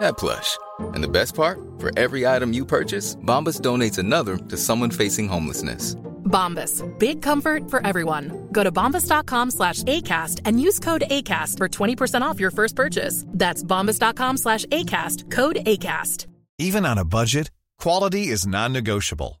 that plush. And the best part? For every item you purchase, Bombas donates another to someone facing homelessness. Bombas. Big comfort for everyone. Go to bombas.com slash ACAST and use code ACAST for 20% off your first purchase. That's bombas.com slash ACAST. Code ACAST. Even on a budget, quality is non-negotiable.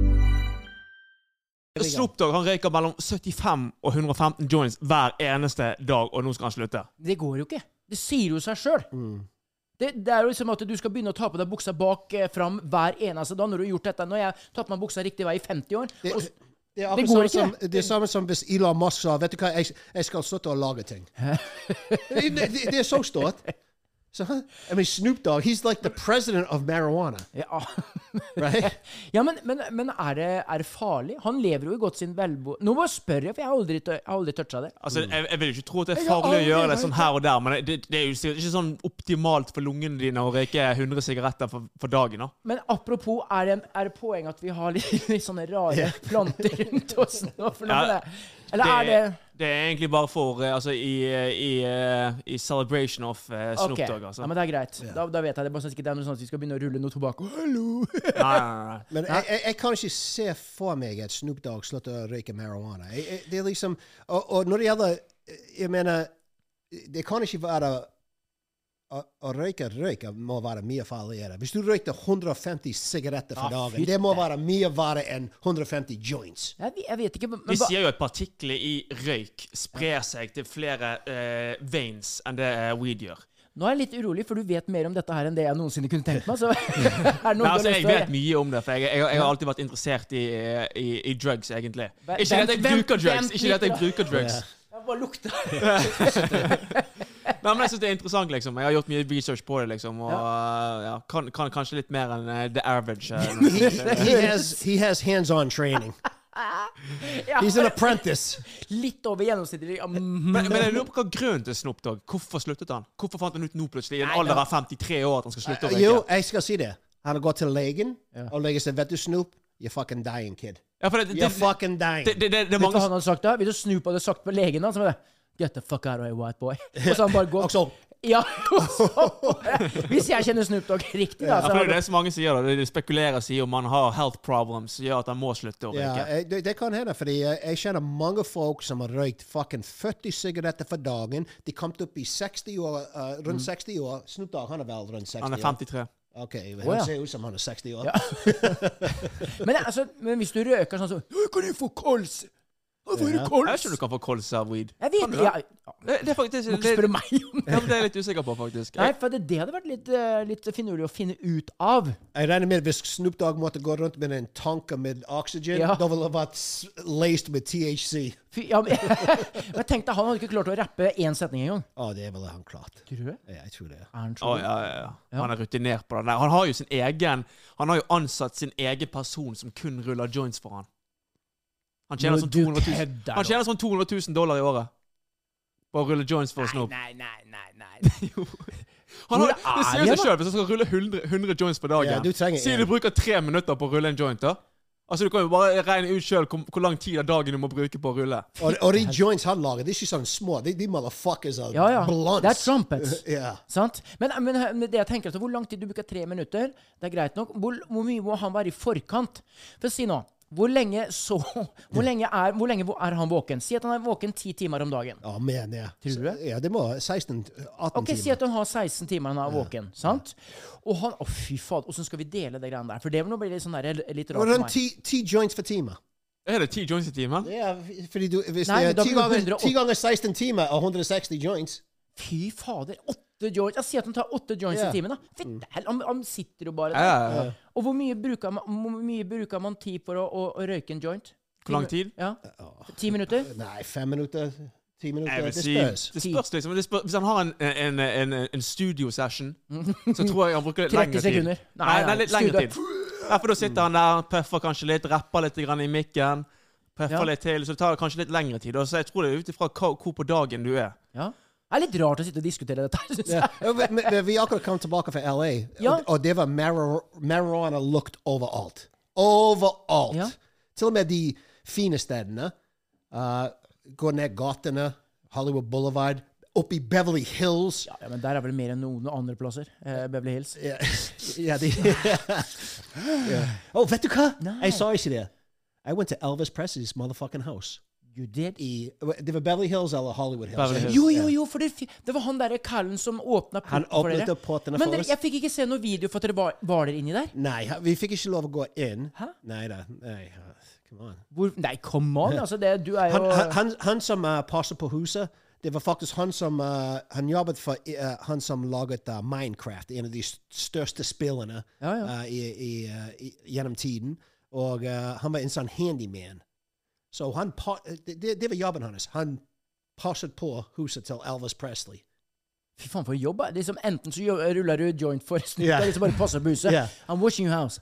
Snoop Dogg han røyker mellom 75 og 115 joints hver eneste dag, og nå skal han slutte. Det går jo ikke. Det sier jo seg sjøl. Det, det er jo liksom at du skal begynne å ta på deg buksa bak eh, fram hver eneste dag når du har gjort dette. Når jeg har tatt på meg buksa riktig vei i 50 år Det, og, det, er det går ikke. som, det er samme som hvis Elon Musk sa Vet du hva, jeg, jeg skal slutte å lage ting. det, det, det er så stort. Så, I mean, Snoop Dogg, he's like the president of marijuana, ja. right? ja, men, men, men er, det, er det farlig? Han lever jo i godt sin velbo... Nå må jeg spørre, for jeg har aldri, jeg har aldri toucha det. Altså, jeg, jeg vil ikke tro at det er farlig å gjøre det sånn her og der, men det, det er jo sikkert ikke sånn optimalt for lungene dine å røyke 100 sigaretter for, for dagen. da. Men apropos, er det, er det poeng at vi har litt, litt sånne rare planter rundt oss nå? For noe Ja, med det? Eller er det det er egentlig bare for eh, Altså, i, eh, i, eh, i celebration of uh, Snoop Dogg, altså. ja, men det er greit. Da, da vet jeg det. Bare sånn at det er noe sånn at vi skal begynne å rulle noe tobakk. Hallo! Nei, nei, nei. Men jeg, jeg, jeg kan ikke se for meg at Snoop Dogg slutter å røyke marihuana. Jeg, jeg, det er liksom, og, og når det gjelder Jeg mener, det kan ikke være å, røyke røyk må være mye farligere. Hvis du røykte 150 sigaretter for Ja, dagen, fytte. det må være mye verre enn 150 joints. Jeg, jeg vet ikke, men, De hva- sier jo at partikler i røyk sprer seg til flere uh, veins enn det eh, weed gjør. Nå er jeg litt urolig, for du vet mer om dette her enn det jeg noensinne kunne tenkt meg. Så er noe Nei, altså, jeg vet mye om det, for jeg, jeg, jeg har alltid vært interessert i, i, i drugs, egentlig. Ikke det at jeg bruker drugs. Ikke det at jeg bruker drugs. Jeg bare lukter. Nei, men jeg syns det er interessant, liksom. Jeg har gjort mye research på det, liksom. Og ja, kan, kan kanskje litt mer enn uh, the average. Uh, He has, he has hands-on training. He's an apprentice. Litt over gjennomsnittlig. ja, mhm. Men, men jeg lurer på hva grunnen til Snoop Dogg Hvorfor sluttet han? Hvorfor fant han ut nå plutselig, i en alder av 53 år, at han skal slutte å Jo, jeg skal si det. Han har gått til legen, og legen sier, vet du, Snoop, you're fucking dying, kid. Ja, for det, det, You're det, fucking dying. det, det, det, det er Vet du hva han hadde sagt da? Hvis du Snoop hadde sagt på legen hans, så var det Get the fuck out of here, white boy. Og så han bare går. Så, Ja, så Hvis jeg kjenner Snoop Dogg riktig, da, ja, for det er det som mange sier. da Det de spekulerer i om han har health problems som gjør at han må slutte å røyke. Ja, det, det kan hende, fordi eh, jeg kjenner mange folk som har røykt fucking 40 sigaretter for dagen. De kom opp i 60 år, uh, rundt 60 år. Snoop Dogg, han er vel rundt 60 år? Han er 53. Ok, han ja. ser ut som han er 60 år. men, altså, men hvis du røker sånn, så «Å, Kan jeg få kols? Jeg om du kan få kols av weed. Jeg vet Kan du det? ja. Det, det er faktisk Må ikke det, spørre meg om det. ja, men det er jeg litt usikker på, faktisk. Nei, for det, det hadde vært litt, eh, litt finurlig å finne ut av. Jeg regner med hvis Snoop Dogg måtte gå rundt med en tanke med oksygen, Ja. da ville det vært s- laced med THC. Fy, ja, men, jeg tenkte han hadde ikke klart å rappe én setning engang. Å, det ville han klart. Tror du det? Ja, jeg tror det. Er han Å, så ja, ja, ja. Han er rutinert på det der. Han har jo sin egen Han har jo ansatt sin egen person som kun ruller joints for han. Han tjener sånn 200 000, han tjener sånn 200 000 dollar i året. På å rulle joints for Snoop. Nei, nei, nei, nei. Jo. Han har, det ser seg selv, Hvis han skal rulle 100, 100 joints på dagen Ja, du trenger Si du bruker tre minutter på å rulle en joint, da. Altså, Du kan jo bare regne ut sjøl hvor, hvor lang tid av dagen du må bruke på å rulle. Og, og de joints han lager, de er ikke sånn små. De, de motherfuckers er Ja, ja. blunts. Det er trumpets. yeah. Sant? Men, men, det jeg tenker at hvor lang tid du bruker tre minutter, det er greit nok. Hvor, hvor mye må han være i forkant? For si nå, hvor lenge så Hvor lenge er, hvor lenge er han våken? Si at han er våken ti timer om dagen. Ja, mener ja. Tror du det? Ja, det må 16-18 Ok, Si at han har 16 timer han er våken. sant? Og han Å, fy faen, åssen skal vi dele det greiene der? For det nå blir litt, sånn der, litt rart for meg. ti, ti joints for time. Er det ti joints i timen? Ja, fordi du, hvis Nei, det er ti ganger, 180. 10 ganger 16 timer og 160 joints Fy fader, åtte joints. Sier at han tar åtte joints i timen. da. Fitte hell, han, han sitter jo bare der. ja, ja. Og hvor mye bruker man, hvor mye bruker man tid for å, å, å røyke en joint? Hvor lang tid? Ja. Ti minutter? Nei, fem minutter. Ti minutter. Det spørs. det spørs liksom. Det spørs, hvis han har en, en, en, en studiosession, så tror jeg han bruker litt lengre tid. sekunder. Nei, Nei, nei, nei, litt lengre tid. Ja, for da sitter han der, pøffer kanskje litt, rapper litt grann i mikken. Pøffer Ja. litt til, så det tar kanskje litt lengre tid. Så jeg tror det er ut ifra hvor på dagen du er. Ja. Det er litt rart å sitte og diskutere dette. synes jeg. Ja, men- men- vi akkurat kom tilbake fra LA, Ja. og, og det var marihuana lukt overalt. Overalt. Ja. Til og med de fine stedene. Uh, gå ned gatene, Hollywood Boulevard, opp i Beverly Hills. Ja, men der er vel mer enn noen andre plasser. Eh, Beverly Hills. Ja, ja, de, yeah. Oh, vet du hva? Nei. Jeg sa ikke det. I went to Elvis Presley's motherfucking house. You did? I, det var Beverly Hills eller Hollywood Hills. Hills. Jo, jo, jo, for det, det var han derre kallen som åpna Han porten for dere. dere. opp portene Men for dere, oss. jeg fikk ikke se noe video for at dere var, var der inni der. Nei, vi fikk ikke lov å gå inn. Hæ? Nei da. Nei, come on. Hvor, nei, come on! Altså, det, du er Han, jo han, han, han som uh, passer på huset, det var faktisk han som uh, Han jobbet for uh, han som laget uh, Minecraft, en av de største spillene Ja, ja. i, i, i, gjennom tiden. Og han var en sånn handyman. Så han det, det var jobben hans. Han passet på huset til Elvis Presley. Fy faen, for jobb. Det er som Enten så ruller du joint for snutta, Ja. eller så bare passer på huset. Yeah. I'm washing your house.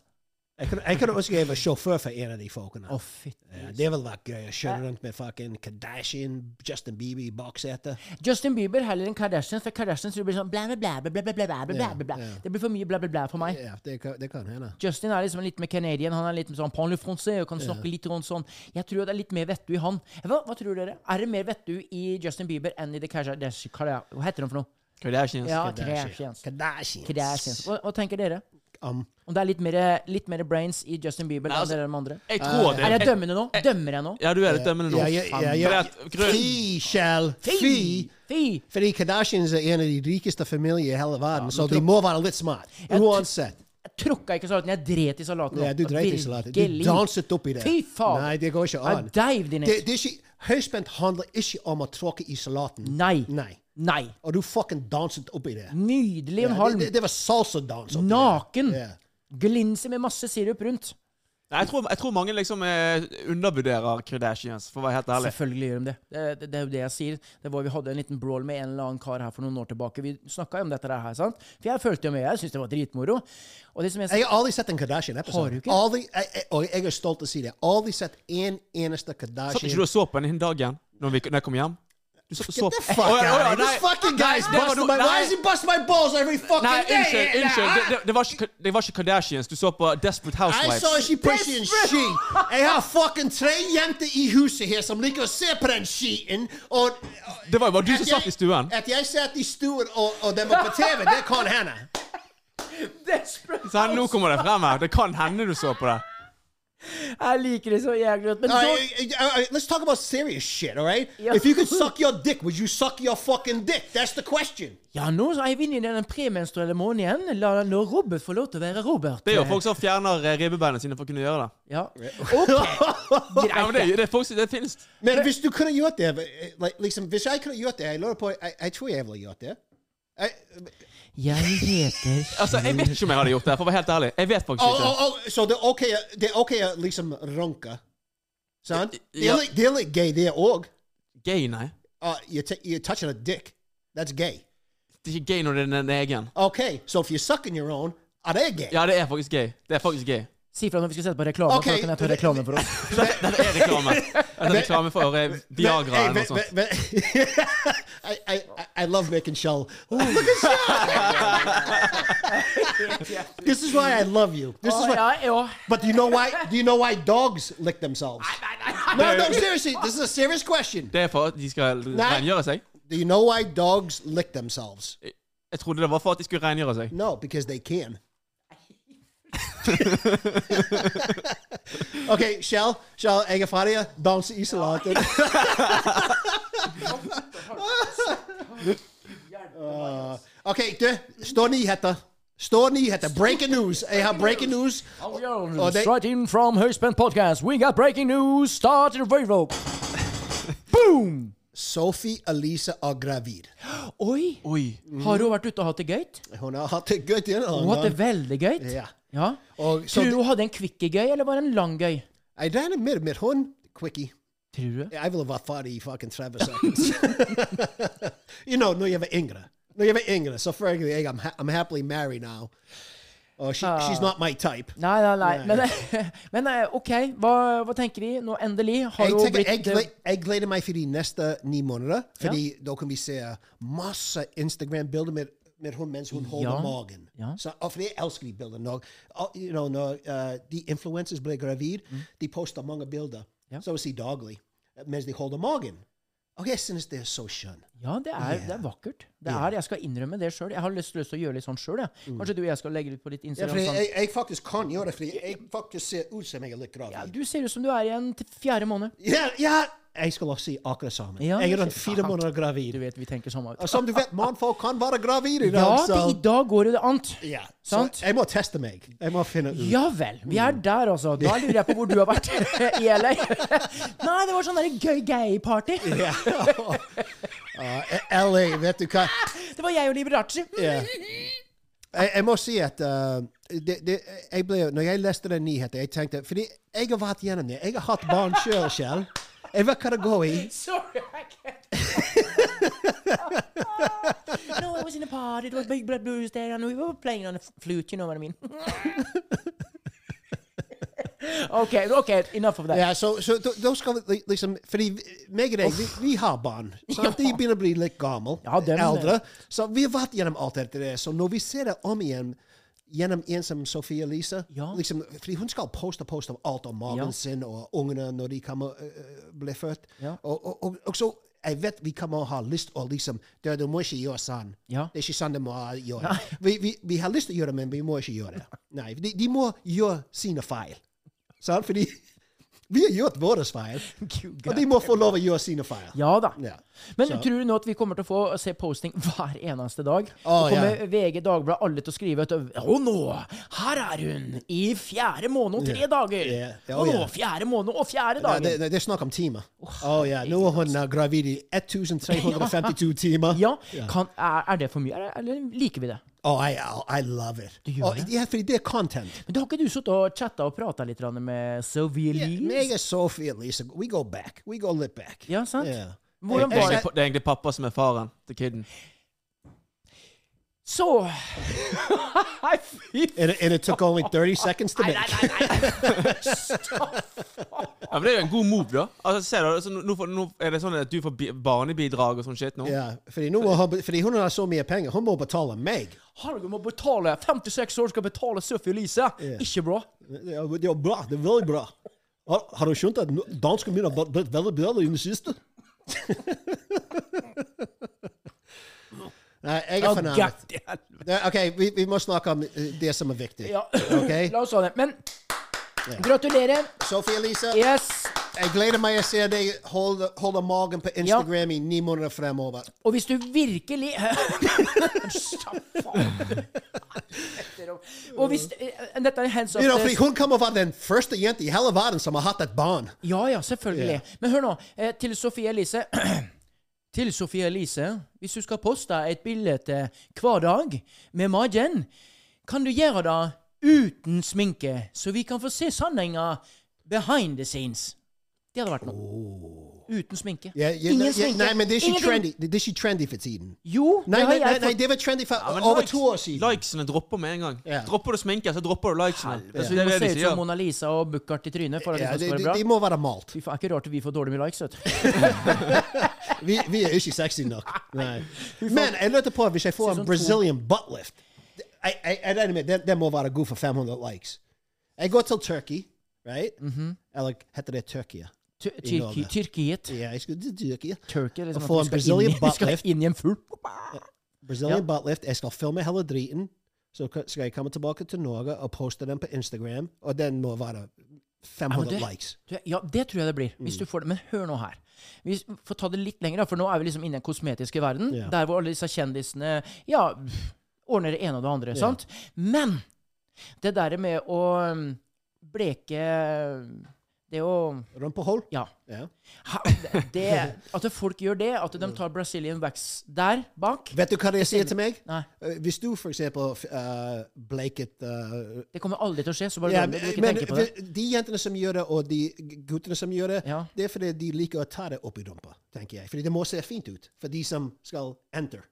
Jeg kan, jeg jeg var sjåfør for en av de folkene. Å, fytti. Ja, det ville vært gøy å kjøre rundt med fucking Kardashian, Justin Bieber i baksetet. Justin Bieber heller enn Kardashian, for Kardashian så blir sånn bla, bla, bla, bla, bla, bla, bla, bla, bla. Det blir for mye bla, bla, bla for meg. Ja, det kan, det kan hende. Justin er liksom litt mer Canadian. Han er litt sånn parle français og kan snakke litt rundt sånn. Jeg tror det er litt mer vettu i han. Hva, hva tror dere? Er det mer vettu i Justin Bieber enn i The Kardashians? Hva heter han for noe? Kardashians. Ja, Kardashians. Kardashians. Kardashians. Kardashians. Hva, hva tenker dere? Um, Om det er litt mer, litt mer brains i Justin Bieber Nei, enn altså, dere de andre? Jeg tror det. Er jeg dømmende nå? Dømmer jeg nå? Ja, du er litt dømmende nå. ja, ja, ja, Fy, Kjell. Fy! Fy! Fordi Kardashians er en av de rikeste familier i hele verden, så de må være litt smart. Uansett. Tråkka ikke salaten, jeg dret i salaten. Ja, du dreit i salaten. Du danset oppi det. Fy faen! Nei, det går ikke an. Det, det ikke, høyspent handler ikke om å tråkke i salaten. Nei. Nei. Nei. Og du fucking danset oppi det. Nydelig. En Ja, halm. det, det, det var salsa-dans Naken. Ja. Glinser med masse sirup rundt. Nei, jeg, tror, jeg tror mange liksom eh, undervurderer Kardashians, for å være helt ærlig. Selvfølgelig gjør de det. Det, det. det er jo det jeg sier. Det var, vi hadde en liten brawl med en eller annen kar her for noen år tilbake. Vi snakka jo om dette der her, sant? For jeg følte jo med. Jeg syntes det var dritmoro. Og det som jeg Jeg har aldri sett en Kardashian-episode. Har du ikke? Aldri, jeg, jeg, og jeg er stolt til å si det. Aldri sett en eneste Kardashian Satt ikke du og så på den den dagen når, vi, når jeg kom hjem? Du så, så Get the fuck out of here. This fucking guy's busting my... Why is he bust my balls every fucking Nei, day? unnskyld. unnskyld. Det, det, det, var ikke, det var ikke Kardashians. Du så på Desperate Housewives. I saw she pushing shit. Jeg har fucking tre jenter i huset her som liker å se på den skiten. Og Det var jo bare du som satt i stuen. At jeg satt i stuen og, og den var på TV, det kan hende. Desperate Så nå kommer det frem her. Det kan hende du så på det. Jeg liker det så jævlig godt. Men så right, let's talk about serious shit, all right? Ja. If you could suck your dick, would you suck your fucking dick? That's the question. Ja, nå er vi inne i den premenstruelle måneden. La nå Robert få lov til å være Robert. Det er jo folk som fjerner eh, ribbebeina sine for å kunne gjøre det. Ja. OK. Ja, men det, det, er folk, som- det finnes Men hvis du kunne gjort det, eh, liksom, hvis jeg kunne gjort det, jeg lurer på, jeg, jeg tror jeg ville gjort det. Jeg, Jeg heter Altså, Jeg vet ikke om jeg hadde gjort det, for å være helt ærlig. Jeg vet faktisk oh, ikke. oh, oh, så det er ok, det er ok å liksom runke, sant? Det Ja. er litt, det er litt gay det òg. Gay, nei. Uh, you're, t- you're touching a dick. That's gay. Det er ikke gay når det er den egen. Ok, så so if you're sucking your own, er det gay? Ja, det er faktisk gay. Det er faktisk gay. Si fra når vi skal sette på reklame, okay. da kan jeg ta reklame for oss. Det er reklame. Det er reklame for eh, Viagra eller noe sånt. I, I, I- love making Shell. Oh, look at Shell! this is why I love you. This is why. ja, ja. But do you know why? Do you know why dogs lick themselves? No, no, seriously. This is a serious question. Det er for at de skal rengjøre seg? Do you know why dogs lick themselves? Jeg trodde det var for at de skulle rengjøre seg. No, because they can. okay, Shell, Shell, jeg er ferdig. Danse isolatet. Uh, OK, du. Står nyheter. Står nyheter. Breaking news. Jeg har breaking news. Og det- Straight in from Høyspent Podcast, we got breaking news. Start the radio. Boom! Sophie Elise er gravid. Oi! Oi. Har hun vært ute og hatt det gøy? Hun har hatt det gøy. Ja. Hun har hatt det veldig gøy. Ja. Ja. Og så Tror du hun hadde en kvikke gøy, eller var det en lang gøy? Jeg regner med med hun quickie. Tror du? Jeg ville vært ferdig i fucking 30 seconds. you know, når jeg var yngre. Når jeg var yngre, selvfølgelig. Jeg, I'm, ha I'm happily married now. Og she, Ah. she's not my type. Nei, nei, nei. Men, men eh, OK, hva, hva tenker vi? Nå endelig har hun tenker, jeg, blitt eh, jeg gleder meg for de neste ni måneder, fordi da kan vi se masse Instagram-bilder med, med hun mens hun holder Ja. magen. Ja. Så, og for jeg elsker de bildene. Når, you know, når uh, de influencers blir gravid, de poster mange bilder, Mm. Ja. så å si daglig, mens de holder magen. Og jeg synes det er så skjønt. Ja, det er, det er vakkert. Det er, Jeg skal innrømme det sjøl. Jeg har lyst, lyst til å gjøre litt sånn sjøl. Kanskje du og jeg skal legge det ut på ditt Ja, Instagram. fordi sånn. jeg, jeg faktisk kan gjøre det, fordi jeg faktisk ser ut som jeg er litt gravid. Ja, du ser ut som du er i en fjerde måned. Ja, ja, jeg skal også si akkurat sammen. Ja, jeg er det fire måneder gravid. Du vet, vi tenker sånn Og som du vet, mannfolk kan være gravide i dag, Ja, det, i dag går det an. Ja, så jeg må teste meg. Jeg må finne ut. Ja vel. Vi er der, altså. Da lurer jeg på hvor du har vært i LA. Nei, det var sånn der gøy gay-party. Ja. Uh, LA, vet du hva? Det var jeg og Liberace. Ja. Jeg, jeg må si at uh, det, det, jeg ble, Når jeg leste den nyheten, jeg tenkte Fordi jeg har vært gjennom det. Jeg har hatt barn sjøl, Hva i. Sorry, I can't. no, I was in a party. It was big blood blues there, and we were playing on a flute. You know what I mean? okay, okay, enough of that. Yeah, så, så da skal liksom Fordi meg og deg, vi, vi har barn. Sant? De begynner å bli litt gamle. Ja, eldre. Så vi har vært gjennom alt dette. Så når vi ser det om igjen gjennom en som Sophie Elise Ja. liksom, Fordi hun skal poste poste om alt om magen Ja. sin og ungene når de kommer uh, blir født. Ja. Og, og, og, og så jeg vet vi kommer å ha lyst til å liksom Du, du må ikke gjøre sånn. Det er ikke sånn de må gjøre. Vi, vi, vi har lyst til å gjøre det, men vi må ikke gjøre det. Nei, de, de må gjøre sine feil. Sant? Fordi vi har gjort våre feil, og de må få lov å gjøre sine feil. Ja da. Ja. Men Så- tror du nå at vi kommer til å få se posting hver eneste dag? Å, og kommer ja. VG, Dagbladet, alle til å skrive ut Og nå! Her er hun! I fjerde måned og tre yeah. dager! Yeah. Ja, Og nå, Yeah. fjerde måned og fjerde dagen! det, det, det er snakk om timer. Å ja, nå er hun uh, gravid i 1352 timer. ja, kan, er, er det for mye, eller liker vi det? Oh, I, I love it. Du gjør Å, det? Ja, fordi det er content. Men da har ikke du sittet og chatta og prata litt med med Elise? Yeah, meg og Sophie Elise, we go back. We go litt back. Ja, sant? Yeah. Hvordan var det? det er egentlig pappa som er faren til kiden. Fy And, it- and it took only 30 seconds to make. nei, nei, nei. Ja, men Det er jo en god move, da. Altså, ser du, altså, nå, får- nå er det sånn at du får bi- barnebidrag og sånn shit nå. Ja, fordi, nå må hun, fordi hun har så mye penger. Hun må betale meg. Herregud, må betale 56 år skal betale Sophie Elise. Ikke bra. Ja, det er bra. Det er veldig bra. Har, har du skjønt at danskene mine har blitt veldig bedre i det siste? Nei, jeg er fornærmet. Oh, OK, vi, vi må snakke om eh, det som er viktig. Ja. Okay? La oss ha det. Men gratulerer. Sophie Elise, Yes. jeg gleder meg å se deg holde, holde magen på Instagram i ni måneder fremover. Og hvis du virkelig Og hvis eh, Dette er hands up You know, hun kommer å være den første jente i hele verden som har hatt et barn. Ja, ja, selvfølgelig. Men hør nå. Eh, til Sofie Elise Til Sofie Elise, hvis du skal poste et bilde til hver dag med magen, kan du gjøre det uten sminke, så vi kan få se sanninga behind the scenes. Det hadde vært noe. Uten sminke. Yeah, yeah, Ingen sminke. sminke. Nei, men det er ikke trendy Det er ikke trendy for tiden. Jo, Nei, det nei, nei, nei, det var trendy for Ja, over likes- to år siden. Likesene dropper med en gang. Ja. Dropper du sminke, så dropper du likesene. Det, Så er vi må se ut som. Mona Lisa og Buchardt i trynet for at Ja, det de, skal de, bra. de bra. må være malt. Det er ikke rart vi får dårlig med likes, vet du. Vi, vi er ikke sexy nok. Nei. Men jeg lurte på hvis jeg får en Brazilian buttlift Jeg, regner med den, må være god for 500 likes. Jeg går til Turkey, right? Eller heter det Tyrkia? Tyrkiet. Ja, jeg skal til Tyrkia. Turkey, liksom. Få en Brazilian buttlift. inn i en fugl. Brazilian buttlift. Jeg skal filme hele driten. Så skal jeg komme tilbake til Norge og poste den på Instagram. Og den må være 500 Ja, det- likes. Ja, det tror jeg det blir. Hvis du får det. Men hør nå her. Vi får ta det litt lenger, for nå er vi liksom inne i den kosmetiske verden. Yeah. Der hvor alle disse kjendisene ja, ordner det ene og det andre. sant? Men det der med å um, bleke Det å Rumpehull? Ja. Ja. Ha, det, at folk gjør det, at de tar Brazilian wax der bak Vet du hva de sier til meg? Nei, Eh, Hvis du eksempel uh, bleiket uh, det kommer aldri til å skje, så bare ja. Du ikke men på det. de jentene som gjør det, og de guttene som gjør det, Ja. det er fordi de liker å ta det opp i rumpa, tenker jeg. Fordi det må se fint ut for de som skal enter.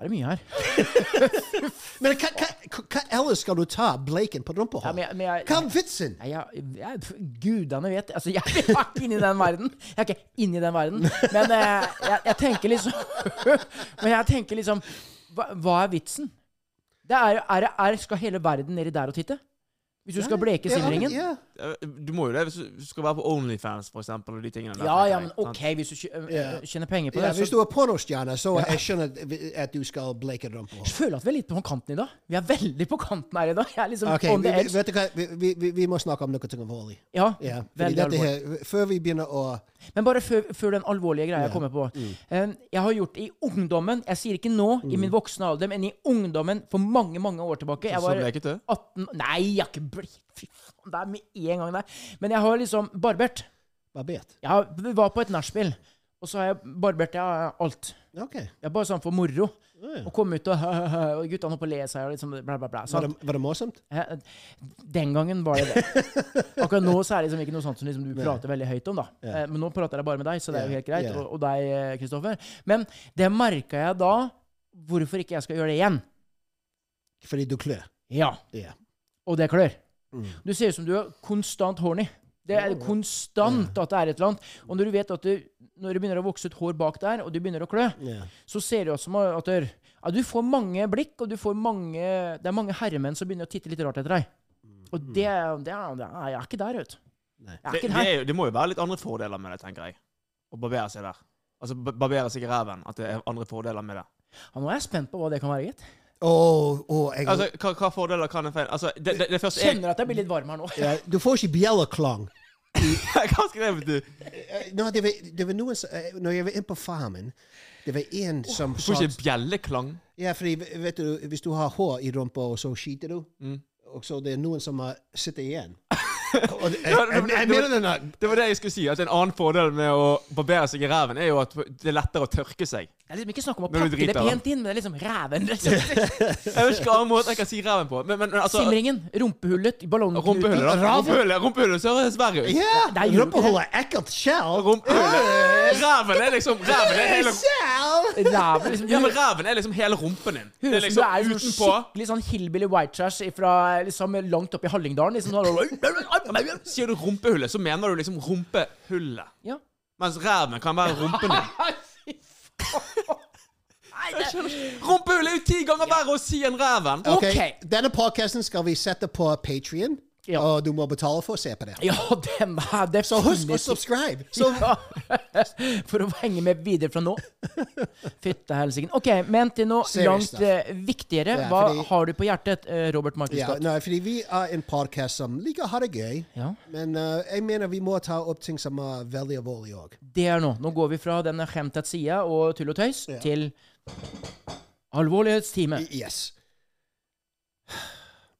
Er det mye her? Men hva, hva, hva ellers skal du ta bleken på rumpa? Ja, men men jeg, hva er vitsen? Jeg, jeg, gudene vet Altså, jeg er ikke inne i den verden. Jeg er ikke inne i den verden. Men eh, jeg tenker liksom Men jeg tenker liksom Hva, hva er vitsen? Det er, er, er, skal hele verden nedi der og titte? Hvis du skal bleke Ja, simringen? Ja, Eh, Du må jo det hvis du skal være på Onlyfans, for eksempel, og de tingene der. Ja, ja, men? OK, hvis du øh, Ja. øh, tjener penger på ja, det, hvis du er pornostjerne, så jeg skjønner at du skal bleke rumpa. Jeg føler at vi er litt på kanten i dag. Vi er veldig på kanten her i dag. Jeg er liksom Ok, on the vi, edge. vet du hva? Vi, vi, vi, må snakke om noe alvorlig. Ja, Ja, veldig dette alvorlig. her, før vi begynner å Men bare før, før den alvorlige greia Ja. kommer på. Mm. Eh, Jeg har gjort i ungdommen. Jeg sier ikke nå, i min voksne alder, men i ungdommen for mange mange år tilbake. Jeg var bleket 18 Nei, jeg har ikke blitt Fy faen, det er med en gang der. Men jeg har liksom barbert. barbert. Jeg vi var på et nachspiel, og så har jeg barbert jeg alt. Okay. Jeg bare sånn for moro. Ja. Og kom ut og, og guttene holdt på å le seg liksom bla, bla, bla. Var, det, var det morsomt? Den gangen var det det. Akkurat nå så er det liksom ikke noe sånt som liksom du prater veldig høyt om. da. Eh, Men nå prater jeg bare med deg, så det er jo helt greit. Yeah. Og, og deg, eh, Kristoffer. Men det merka jeg da, hvorfor ikke jeg skal gjøre det igjen. Fordi du klør. Ja. Yeah. Og det klør. Mm. Du ser ut som du er konstant horny. Det er konstant at det er et eller annet. Og når du vet at du, når det begynner å vokse ut hår bak der, og du begynner å klø, yeah. så ser det ut som at du, ja, du får mange blikk, og du får mange, det er mange herremenn som begynner å titte litt rart etter deg. Og det, det, er, det er, jeg er ikke der, vet du. Det, det, det må jo være litt andre fordeler med det, tenker jeg. Å barbere seg der. Altså barbere seg i ræven. At det er andre fordeler med det. Ja, nå er jeg spent på hva det kan være, gitt. Åh, åh, jeg, Altså, hva, hva fordeler kan en feil Altså, det, det, det første jeg Kjenner at jeg blir litt varm her nå. ja, du får ikke bjelleklang. Hva skrev du? Eh, Nå, det, var, det var noen som eh, Når jeg var inne på farmen, det var en som Du får ikke bjelleklang. Ja, fordi vet du, hvis du har hår i rumpa, og så skiter du, Mm. og så det er noen som har sitter igjen. Det, var det jeg skulle si. At En annen fordel med å barbere seg i ræven er jo at det er lettere å tørke seg. Det er liksom ikke snakk om å pakke det pent inn, men det er liksom ræven. Liksom. Jeg vet ikke hva annen måte jeg kan si ræven på. Men, men altså Simringen, rumpehullet, ballongknuten Rumpehullet. Rumpehullet, rumpehullet ser verre ut. Yeah. det er rumpehullet Rumpehull er ekkelt skjell. Rumpehullet Ræven er liksom Ræven er hele Ræven, liksom, Ja, men ræven er liksom hele rumpen din. Det er liksom utenpå. skikkelig sånn hillbilly white trash fra liksom langt opp i Hallingdalen. Liksom, sånn, Sier du rumpehullet, så mener du liksom rumpehullet. ja. Mens ræven kan være rumpen din. Rumpehullet er jo ti ganger verre å si enn ræven! Ok. Denne podcasten skal vi sette på Patrion, Ja. og du må betale for å se på det. ja, det, definitivt Så husk å subscribe. Så, ja. For å henge med videre fra nå. Fytte helsike. OK, men til noe Serious langt eh, viktigere. Ja, Hva fordi- har du på hjertet, eh, Robert Markus ja, fordi vi er en podcast som liker å ha det gøy, Ja. men uh, jeg mener vi må ta opp ting som er veldig alvorlige òg. Det er nå. Nå går vi fra denne skjemtet sida og tull og tøys til alvorlighetstime. Yes.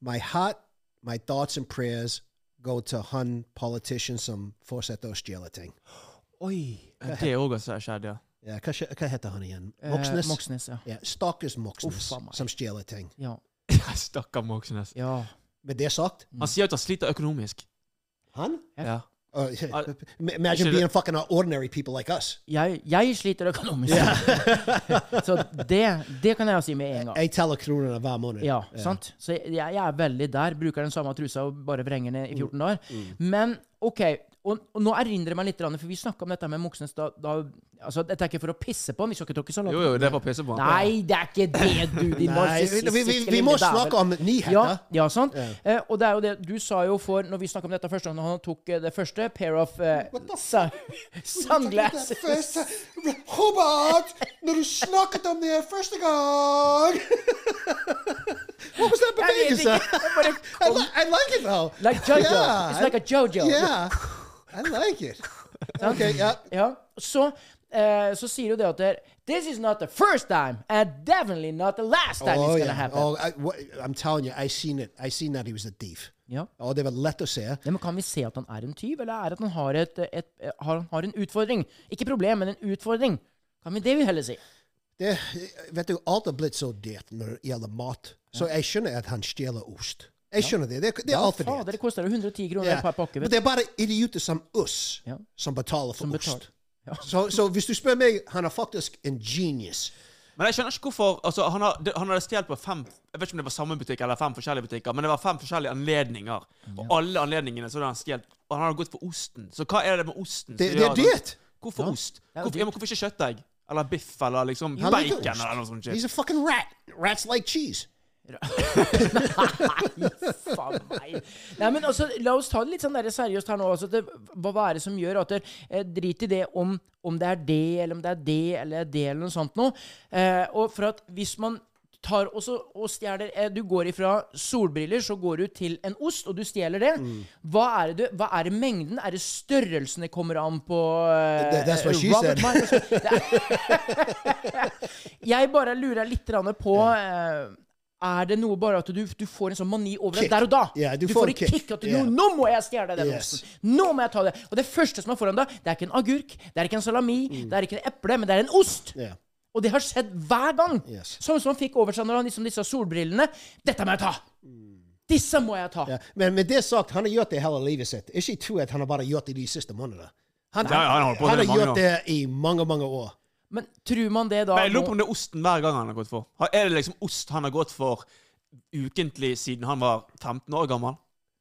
My heart, my thoughts and prayers go to han politician som fortsetter å stjele ting. Oi. Det òg har skjedd, ja. Ja, hva, hva heter han igjen? Eh, Moxnes? Moxnes, ja. Ja, Stakkars Moxnes Uff, som stjeler ting. Ja. Stakkar Moxnes. ja. Med det sagt, Han sier at han sliter økonomisk. han Ja. Uh, imagine being fucking ordinary people like us. Jeg, jeg sliter økonomisk. så det, det kan jeg si med en gang. Jeg teller kronene hver måned. Ja, sant? Så jeg, jeg er veldig der. Bruker den samme trusa og bare vrenger ned i Mm. 14 dager. Men OK. Og, og nå erindrer jeg meg litt, for vi snakka om dette med Moxnes da, da altså, Dette er ikke for å pisse på han. Vi skal ikke tråkke salat. Jo, jo, det er for å pisse på han. Nei, det er ikke det, du, din Nei, vi, vi, vi, vi må snakke om nyheter. Ja, ja sant? Eh, og det er jo det du sa jo for Når vi snakka om dette første gang, han tok eh, det første pair of eh, sunglasses Hobart, når du snakket om det første gang Hva var det ikke. Jeg liker I, li I like it though. Like Jojo. Yeah, It's like a Jojo. Yeah, I like it. Okay, yeah. Ja, så, eh, så sier jo det at det, This is not the first time, and definitely not the last time Oh, it's gonna yeah. happen. Oh, I, I'm telling you, I seen it. I seen that he was a thief. Ja. Oh, det var lett å se. Ja, men Kan vi se at han er en tyv, eller er det at han har, et, et, har, har en utfordring? Ikke problem, men en utfordring. Kan vi det vi heller si? Det, vet du, alt er blitt så dyrt når det gjelder mat. Så jeg skjønner at han stjeler ost. Jeg skjønner det. Det, det er altfor fader, dyrt. det koster 110 kroner yeah. per pakke. Men det er bare idioter som oss Ja. som betaler for Som ost. betaler. Ja. Så, så hvis du spør meg, han er faktisk en genius. Men jeg skjønner ikke hvorfor altså, Han, har, han hadde stjålet på fem Jeg vet ikke om det var samme butikk eller fem forskjellige butikker, men det var fem forskjellige anledninger. Og alle anledningene så hadde han stjålet. Og han hadde gått for osten. Så hva er det med osten? Det, det er dyrt. Hvorfor ost? Er jo Hvorfor, ja, men hvorfor ikke kjøttdeig? Eller biff? Eller liksom bacon? Eller noe sånt. He's shit. a fucking rat. Rats like cheese. Faen meg. Nei, men altså, La oss ta det litt sånn der seriøst her nå. Altså, det, hva er det som gjør at det, eh, Drit i det om, om det er det, eller om det er det, eller det, eller noe sånt noe. Eh, og for at hvis man tar også, og stjeler eh, Du går ifra solbriller, så går du til en ost, og du stjeler det. Hva, er det, du- hva er det mengden? Er det størrelsen det kommer an på? eh, That- that's what she said. Jeg bare lurer litt på eh, Er det noe bare at du, du får en sånn mani over det der og da? Yeah, du du får får en et kick. kick. at du, yeah. nå, nå må jeg stjele den Yes. osten! Nå må jeg ta det! Og det første som er foran deg, det er ikke en agurk, det er ikke en salami, det er ikke en eple, men det er en ost! Yeah. Og det har skjedd hver gang! Yes. Sånn som han fikk over seg når han liksom disse solbrillene. Dette må jeg ta! Disse må jeg ta! Ja. Men med det sagt, han har gjort det hele livet sitt. Ikke tro at han har bare gjort det de siste månedene. Han, han, ja, han har han har gjort det i mange, mange år. Men tror man det da Men jeg lurer på om det er osten hver gang han har gått for. Er det liksom ost han har gått for ukentlig siden han var 15 år gammel?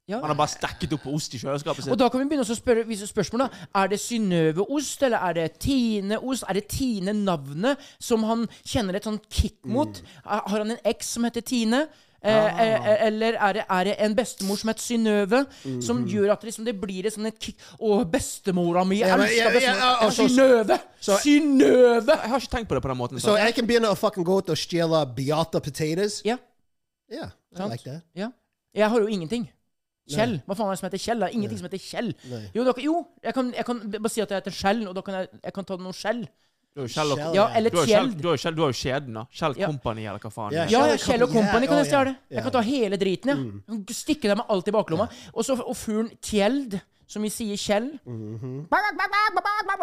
Ja. Han har bare stekket opp ost i kjøleskapet sitt. Og da kan vi begynne å spørre vise spørsmål. da. Er det Synnøve-ost, eller er det Tine-ost? Er det Tine-navnet som han kjenner et sånt kick mot? Mm. Har han en eks som heter Tine? Eh, eh, eller er det, er det en bestemor som heter Synnøve, som gjør at det, liksom, det blir et sånn et kick Å, bestemora mi! Jeg elsker bestemora! altså, Synnøve! Synnøve! Jeg har ikke tenkt på det på den måten. Så jeg kan begynne å fucking gå ut og stjele Beata potatoes? Ja. Yeah, I like that. Ja. Jeg har jo ingenting. Kjell. Hva faen er det som heter Kjell? Det er ingenting som heter Kjell. Jo, dere, jo jeg, kan, jeg kan bare si at jeg heter Skjell, og da kan jeg, jeg kan ta noe skjell. Du har jo Kjell Ja, eller du har Kjell- du har jo Kjell- du har jo kjeden, da. Kjell Ja. Company, eller hva faen. Ja, er. Ja, Kjell og Company, kan jeg stjele. Jeg kan ta hele driten, ja. Stikke dem med alt i baklomma. Og, så, og fuglen Tjeld, som vi sier Kjell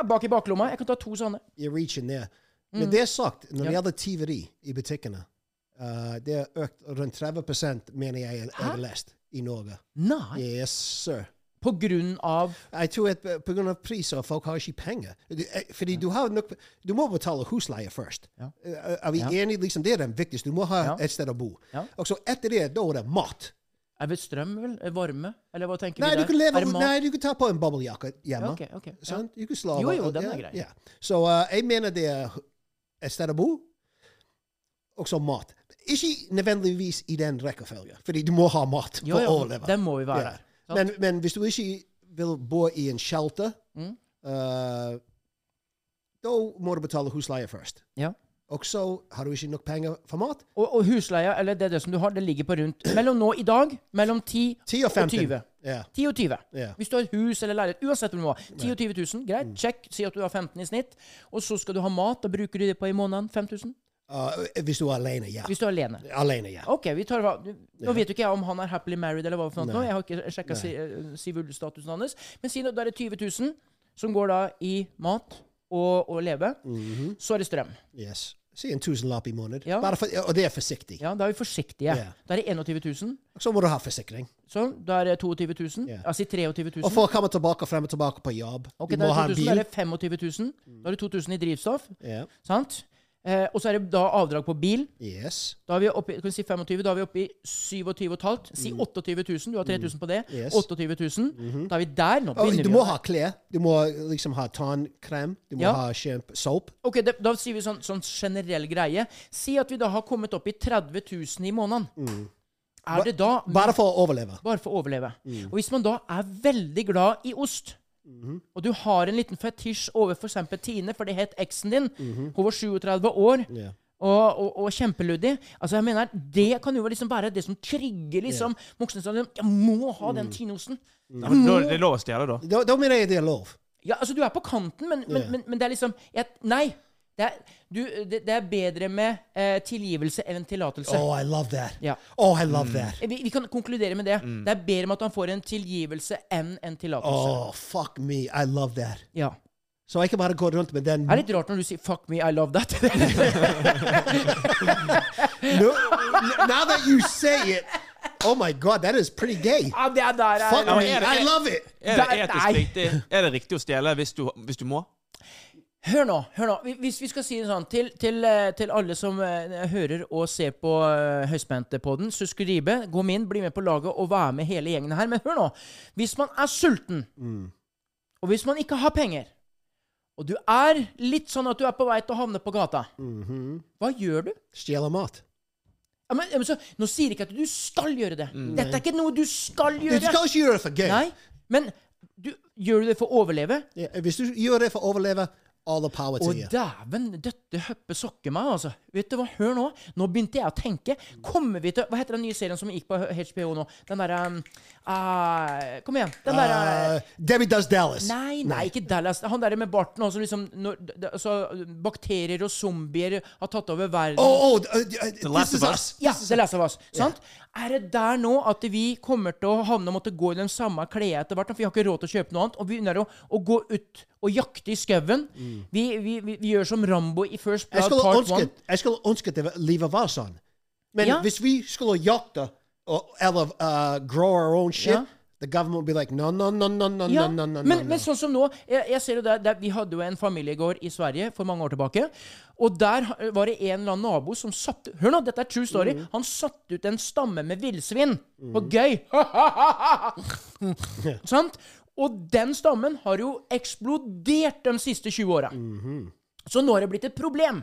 Bak i baklomma. Jeg kan ta to sånne. You're reaching there. Mm. Men det sagt, når det gjelder tyveri i butikkene, uh, det har økt rundt 30 mener jeg jeg har lest i Norge. Nei. Yes, sir. På grunn av Jeg tror at på grunn av priser, folk har ikke penger. Fordi ja. Du har nok Du må betale husleie først. Ja. Eh, Er vi Ja. enige? Liksom, det er det viktigste. Du må ha et sted å bo. Og så etter det, da er det mat. Er det strøm, vel? Er Varme? Eller hva tenker Nei, vi du der? kan leve, nei, du kan ta på en boblejakke hjemme. Ja, okay, okay. Du kan slå Jo, jo, den er grei. Ja. Så uh, jeg mener det er et sted å bo, og så mat. Ikke nødvendigvis i den rekkefølgen, fordi du må ha mat Jo, for å jo, overleve. den må vi være Ja. Men, men hvis du ikke vil bo i en shelter, Mm. uh, da må du betale husleie først. Ja. Og så har du ikke nok penger for mat. Og, og husleia, eller det, det som du har, det ligger på rundt Mellom nå i dag, mellom 10 10 og 15. 20. Yeah. 10 og 20. Yeah. Hvis du har et hus eller leilighet, uansett hvor du må 10 og 20 000, greit, Mm. check. Si at du har 15 i snitt. Og så skal du ha mat. Da bruker du det på i måneden. 5000. Uh, hvis du er alene, ja. Hvis du er alene. Alene, ja. OK, vi tar hva Nå vet jo ikke jeg om han er happily married eller hva for noe. Jeg har ikke sjekka sivilstatusen hans. Men si nå, da er det 20 000 som går da i mat og, å leve. Mhm. Så er det strøm. Yes. Si en tusenlapp i måneden. Ja. Og det er forsiktig. Ja, da er vi forsiktige. Yeah. Da er det 21 000. Så må du ha forsikring. Sånn, da er det 22 000. Ja. Altså 23 000. Og for å komme tilbake frem og tilbake på jobb. Ok, du må ha en det 2000, da er det 25 000. Da er det 2000 i drivstoff. Ja. Sant? Eh, og så er det da avdrag på bil. Yes. Da er vi oppe, kan vi si 25, da er vi oppe i 27,5. Si 28 000. Du har 3000 på det. Mm. Yes. 28 000. Da er vi der. Nå begynner du vi. må å- ha klær. Du må liksom ha tannkrem. Du må Ja. ha soap. Ok, det, Da sier vi sånn, sånn generell greie. Si at vi da har kommet opp i 30 000 i måneden. Er det da Mm. Bare for å overleve. Bare for å overleve. Mm. Og hvis man da er veldig glad i ost, Mhm. og du har en liten fetisj over f.eks. Tine, for det het eksen din, hun var 37 år, Yeah. Og, og, og kjempeluddig Altså, jeg mener, Det kan jo liksom være det som trigger liksom voksne som Jeg må ha Mm. den Mm. Ja, da, det er lov å stjele, da. Da, da mener jeg det er lov. Ja, altså, du er på kanten, men, men, Ja. men, men det er liksom jeg, Nei. Det er, du, det, det er bedre med eh, tilgivelse enn tillatelse. Oh, I love that. Ja. Oh, I love that. Vi, vi kan konkludere med det. Det er bedre med at han får en tilgivelse enn en tillatelse. Oh, fuck me. I love that. Ja. Så jeg kan bare gå rundt med den Det er litt rart når du sier 'fuck me, I love that'. no, Now that you say it, oh my god, that is pretty gay. ja, det er der er Fuck me. er I love it. Er det etisk riktig Er det riktig å stjele hvis du, hvis du må? Hør nå, hør nå. Hvis vi skal si det sånn til, til, eh, til alle som eh, hører og ser på uh, Høyspentpodden, Suskuribe, gå min, bli med på laget og være med hele gjengen her. Men hør nå. Hvis man er sulten, og hvis man ikke har penger, og du er litt sånn at du er på vei til å havne på gata, hva gjør du? Stjeler mat. Ja, men, men så, nå sier jeg ikke at du skal gjøre det. Dette er ikke noe du skal gjøre. Du skal ikke gjøre det for gøy. Nei, men du, gjør du det for å overleve? Ja, Hvis du gjør det for å overleve, all the power to og you. dæven, dette høppe sokker meg, altså. Vet du hva, hør nå. Nå begynte jeg å tenke. Kommer vi til Hva heter den nye serien som gikk på HBO nå? Den derre um, ah, Kom igjen. Den derre Uh, Debbie Does Dallas. Nei, nei, ikke Dallas. Han derre med barten også, liksom når, altså, Bakterier og zombier har tatt over verden. Oh, oh, uh, uh, The Last of us. Ja, The Last of Us. Sant? Er det der nå at vi kommer til å havne og måtte gå i den samme klede etter hvert? For vi har ikke råd til å kjøpe noe annet. Og vi begynner å, å gå ut og jakte i skauen. Vi, vi, vi, vi gjør som Rambo i First Blood Part ønske, 1. jeg skulle ønske at det- livet var sånn. Men Ja. hvis vi skulle jakte eller uh, grow our own shit, Ja. the government will be like, no, no, no, no, no, Ja, no, no, no, men, no. men sånn som nå jeg, jeg ser jo der, der, Vi hadde jo en familiegård i Sverige for mange år tilbake. Og der var det en eller annen nabo som satte Hør nå, dette er true story. Mm. Han satte ut en stamme med villsvin. På gøy. Sant? Og den stammen har jo eksplodert de siste 20 åra. Mm-hmm. Så nå har det blitt et problem.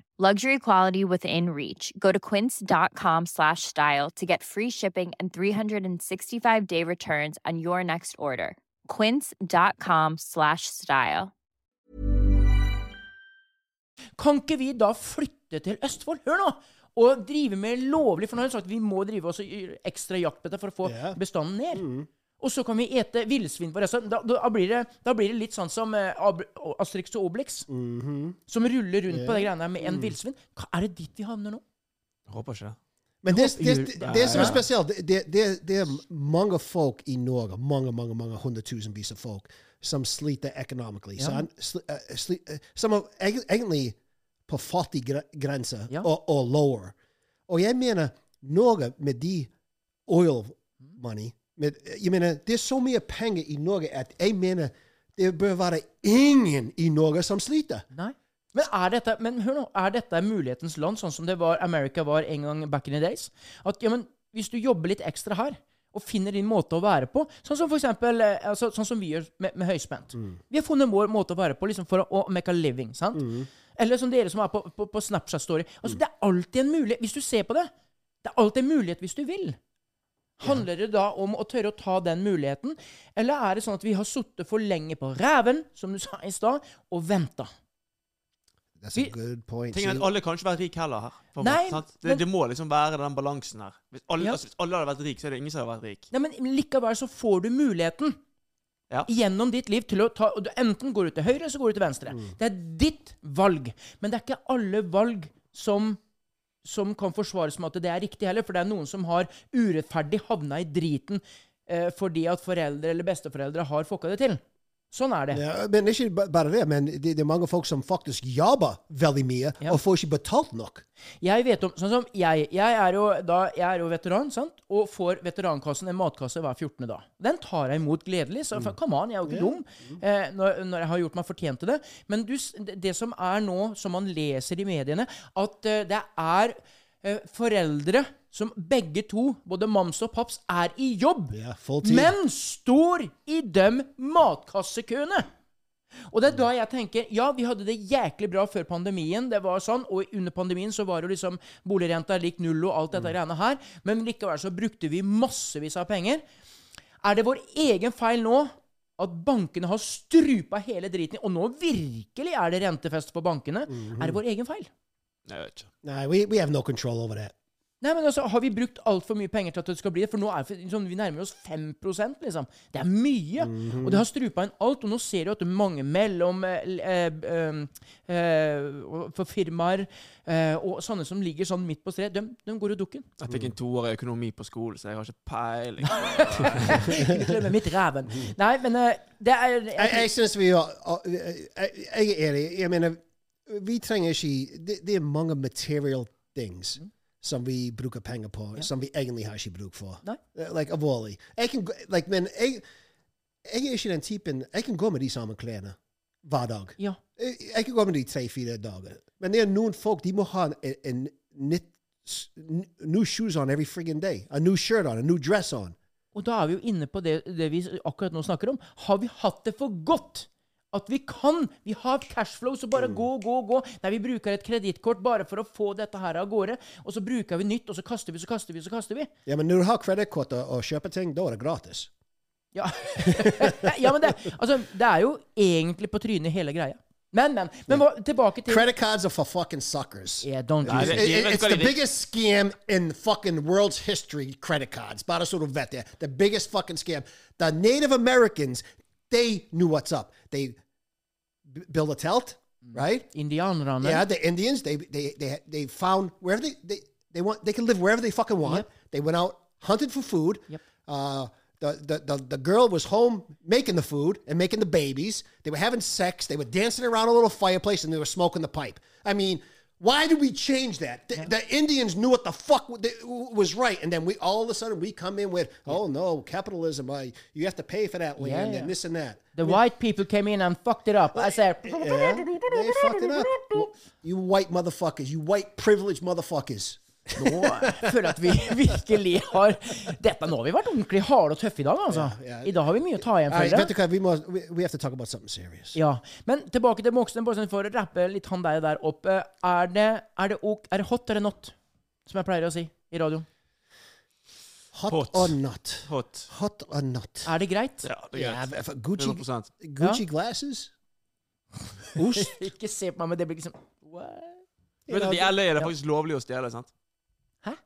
Luxury quality within reach. Go to quince.com slash style to get free shipping and 365 day returns on your next order. Quince.com slash style. Kan ikke vi da flytte til Østfold? Hør nå! Og drive med lovlig For nå har jeg sagt vi må drive oss ekstra jakt på dette for å få yeah. bestanden ned. Og så kan vi ete villsvin på resten. Da, da, blir det, da blir det litt sånn som eh, Asterix og Obelix. Som ruller rundt på de greiene med en villsvin. Hva- Er det dit vi havner nå? Jeg håper ikke det. Men det, det, det, det som er spesielt, det, det, det, det er mange folk i Norge, mange, mange, mange hundretusenvis av folk, som sliter økonomisk. Ja. Sli- uh, Som er egentlig på fattig gre- grense Ja. og, og lower. Og jeg mener Norge med de oil money med, Jeg mener, det er så mye penger i Norge at jeg mener det bør være ingen i Norge som sliter. Nei. Men, er dette, men hør nå, er dette mulighetens land, sånn som det var America var en gang back in the days? At ja, men hvis du jobber litt ekstra her, og finner din måte å være på, sånn som for eksempel, eh, altså, sånn som vi gjør med, med høyspent. Vi har funnet vår måte å være på liksom for å, å make a living. sant? Eller som dere som er på, på, på Snapchat Story. Altså, Det er alltid en mulighet, hvis du ser på det. Det er alltid en mulighet hvis du vil. Handler det da om å tørre å ta den muligheten, eller er det sånn at vi har sittet for lenge på ræven, som du sa i stad, og venta? That's Vi- a good point. Tenk at Alle kan ikke være rik heller her. Nei, meg, sant? det, men- det må liksom være den balansen her. Hvis alle, Ja. altså, hvis alle hadde vært rik, så er det ingen som hadde vært rik. Nei, men likevel så får du muligheten Ja. gjennom ditt liv til å ta og du Enten går du til høyre, så går du til venstre. Det er ditt valg. Men det er ikke alle valg som som kan forsvares med at det er riktig heller, for det er noen som har urettferdig havna i driten eh, fordi at foreldre eller besteforeldre har fucka det til. Sånn er det. Ja, men ikke bare det, men det, det er mange folk som faktisk jobber veldig mye, Ja. og får ikke betalt nok. Jeg vet om, sånn som jeg, jeg er jo, da, jeg er jo veteran, sant? og får veterankassen en matkasse hver 14. dag. Den tar jeg imot gledelig. Så for, come on, jeg er jo ikke dum eh, når, når jeg har gjort meg fortjent til det. Men du, det det som er nå, som man leser i mediene, at uh, det er uh, foreldre som begge to, både mams og paps, er i jobb, Ja, men står i de matkassekøene. Og det er da jeg tenker Ja, vi hadde det jæklig bra før pandemien. Det var sånn, Og under pandemien så var jo liksom boligrenta lik null og alt dette greiene her. Men likevel så brukte vi massevis av penger. Er det vår egen feil nå at bankene har strupa hele driten? Og nå virkelig er det rentefest for bankene. Er det vår egen feil? Jeg vet ikke. Nei, we, we have no control over that. Nei, men altså, Har vi brukt altfor mye penger til at det skal bli det? For nå er sånn, vi nærmer oss 5% liksom. Det er mye. Og det har strupa inn alt. Og nå ser du at det er mange mellom eh, eh, eh, eh, For firmaer eh, og sånne som ligger sånn midt på street, de, de går jo dukken. Jeg fikk en toårig økonomi på skolen, så jeg har ikke peiling. Glemme mitt ræven. Nei, men eh, det er Jeg, jeg syns vi har jeg, jeg er enig. Jeg mener, vi trenger ikke Det, det er mange material things som vi bruker penger på, som vi egentlig har ikke bruk for. Nei. Eh, Like, alvorlig. Jeg kan, like, men jeg, jeg er ikke den typen Jeg kan gå med de samme klærne hver dag. Ja. Jeg, jeg kan gå med de tre-fire dager. Men det er noen folk de må ha en, en nytt new shoes on every friggin' day. A new shirt on, a new dress on. Og da er vi jo inne på det, det vi akkurat nå snakker om. Har vi hatt det for godt? At vi kan. Vi har cashflow, så bare gå, gå, gå. Nei, vi bruker et kredittkort bare for å få dette her av gårde. Og så bruker vi nytt, og så kaster vi, så kaster vi, så kaster vi. Ja, men når du har kredittkort og, og kjøper ting, da er det gratis. Ja, ja men det, altså, det er jo egentlig på trynet hele greia. Men, men. Men hva, tilbake til Credit cards are for fucking suckers. Yeah, don't use det- it. It- it's the biggest scam in fucking world's history, credit cards. Bare så du vet det. The biggest fucking scam. The Native Americans, they knew what's up. They b- built a tent, right? Indianerne. Yeah, the Indians, they they they, they found wherever they, they they want they can live wherever they fucking want. Yep. They went out, hunted for food. Yep. Uh the, the, the, the girl was home making the food and making the babies. They were having sex. They were dancing around a little fireplace and they were smoking the pipe. I mean, why did we change that? The, the Indians knew what the fuck w- was right. And then we all of a sudden we come in with, oh no, capitalism. Uh, you have to pay for that land Yeah. and this and that. The white people came in and fucked it up. I said, Yeah, they fucked it up. You white motherfuckers. You white privileged motherfuckers. Nå føler jeg at vi virkelig har Dette Nå har vi vært ordentlig harde og tøffe i dag, altså. I dag har vi mye å ta igjen, for det. vet du hva, vi, må, we, have to talk about something serious. Ja. Men tilbake til Moxen, bare sånn for å rappe litt han der, der opp. Er det, er, det ok, er det hot eller not, som jeg pleier å si i radioen? Hot, Hot. or not? Hot. Hot or not? Er det greit? Ja, det er greit. Yeah, Gucci, Gucci, ja. Glasses? Ost? Ikke se på meg, men det blir liksom What? Vet du, I LA er det faktisk lovlig å stjele, sant?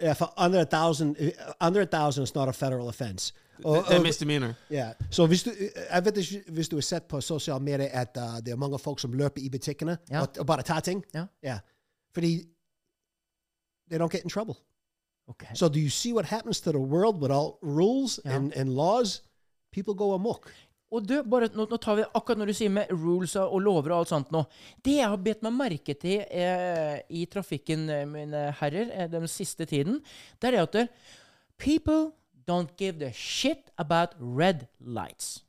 Yeah, for under a thousand, uh, under a thousand is not a federal offense. Og- Det er og- misdemeanor. Ja, så hvis du, jeg vet ikke hvis du har sett på sosiale medier at uh, det er mange folk som løper i butikkene Ja. og, og bare tar ting. Ja. Ja. Fordi they don't get in trouble. Ok. So do you see what happens to the world with all rules Ja. and, and laws? People go amok. Og du, bare, nå, nå tar vi akkurat når du sier med rules og lover og alt sånt nå. Det jeg har bedt meg merke til eh, i trafikken, eh, mine herrer, eh, den siste tiden, det er at eh, people don't give the shit about red lights.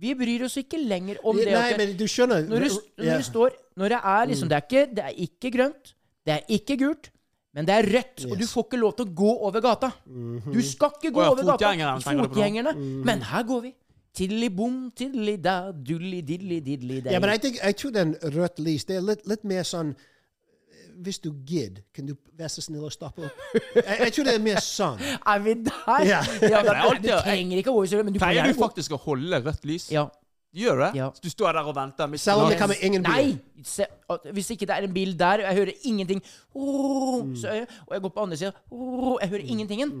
Vi bryr oss ikke lenger om det. Nei, men du skjønner når, det, når du står Når det er liksom Det er ikke, det er ikke grønt, det er ikke gult, men det er rødt, og du får ikke lov til å gå over gata. Du skal ikke gå over gata. fotgjengerne du? Fotgjengerne. Men her går vi. Tiddeli-bom, tiddeli-da, dulli-diddeli-diddeli-dei. Ja, men jeg, tenker, jeg tror den rødt lys det er litt, litt mer sånn eh, Hvis du gidder, kan du være så snill å stoppe opp? Jeg, jeg tror det er mer sånn. Er vi der? Ja. Ja, men, Det du trenger ikke å gå i søle, men du kan Pleier du faktisk å holde rødt lys? Ja. Gjør det? Ja. Så du står der og venter? Selv om det kommer ingen bil. Nei! Se, hvis ikke det er en bil der, og jeg hører ingenting åh, Mm. så, jeg- Og jeg går på andre sida Jeg hører ingentingen.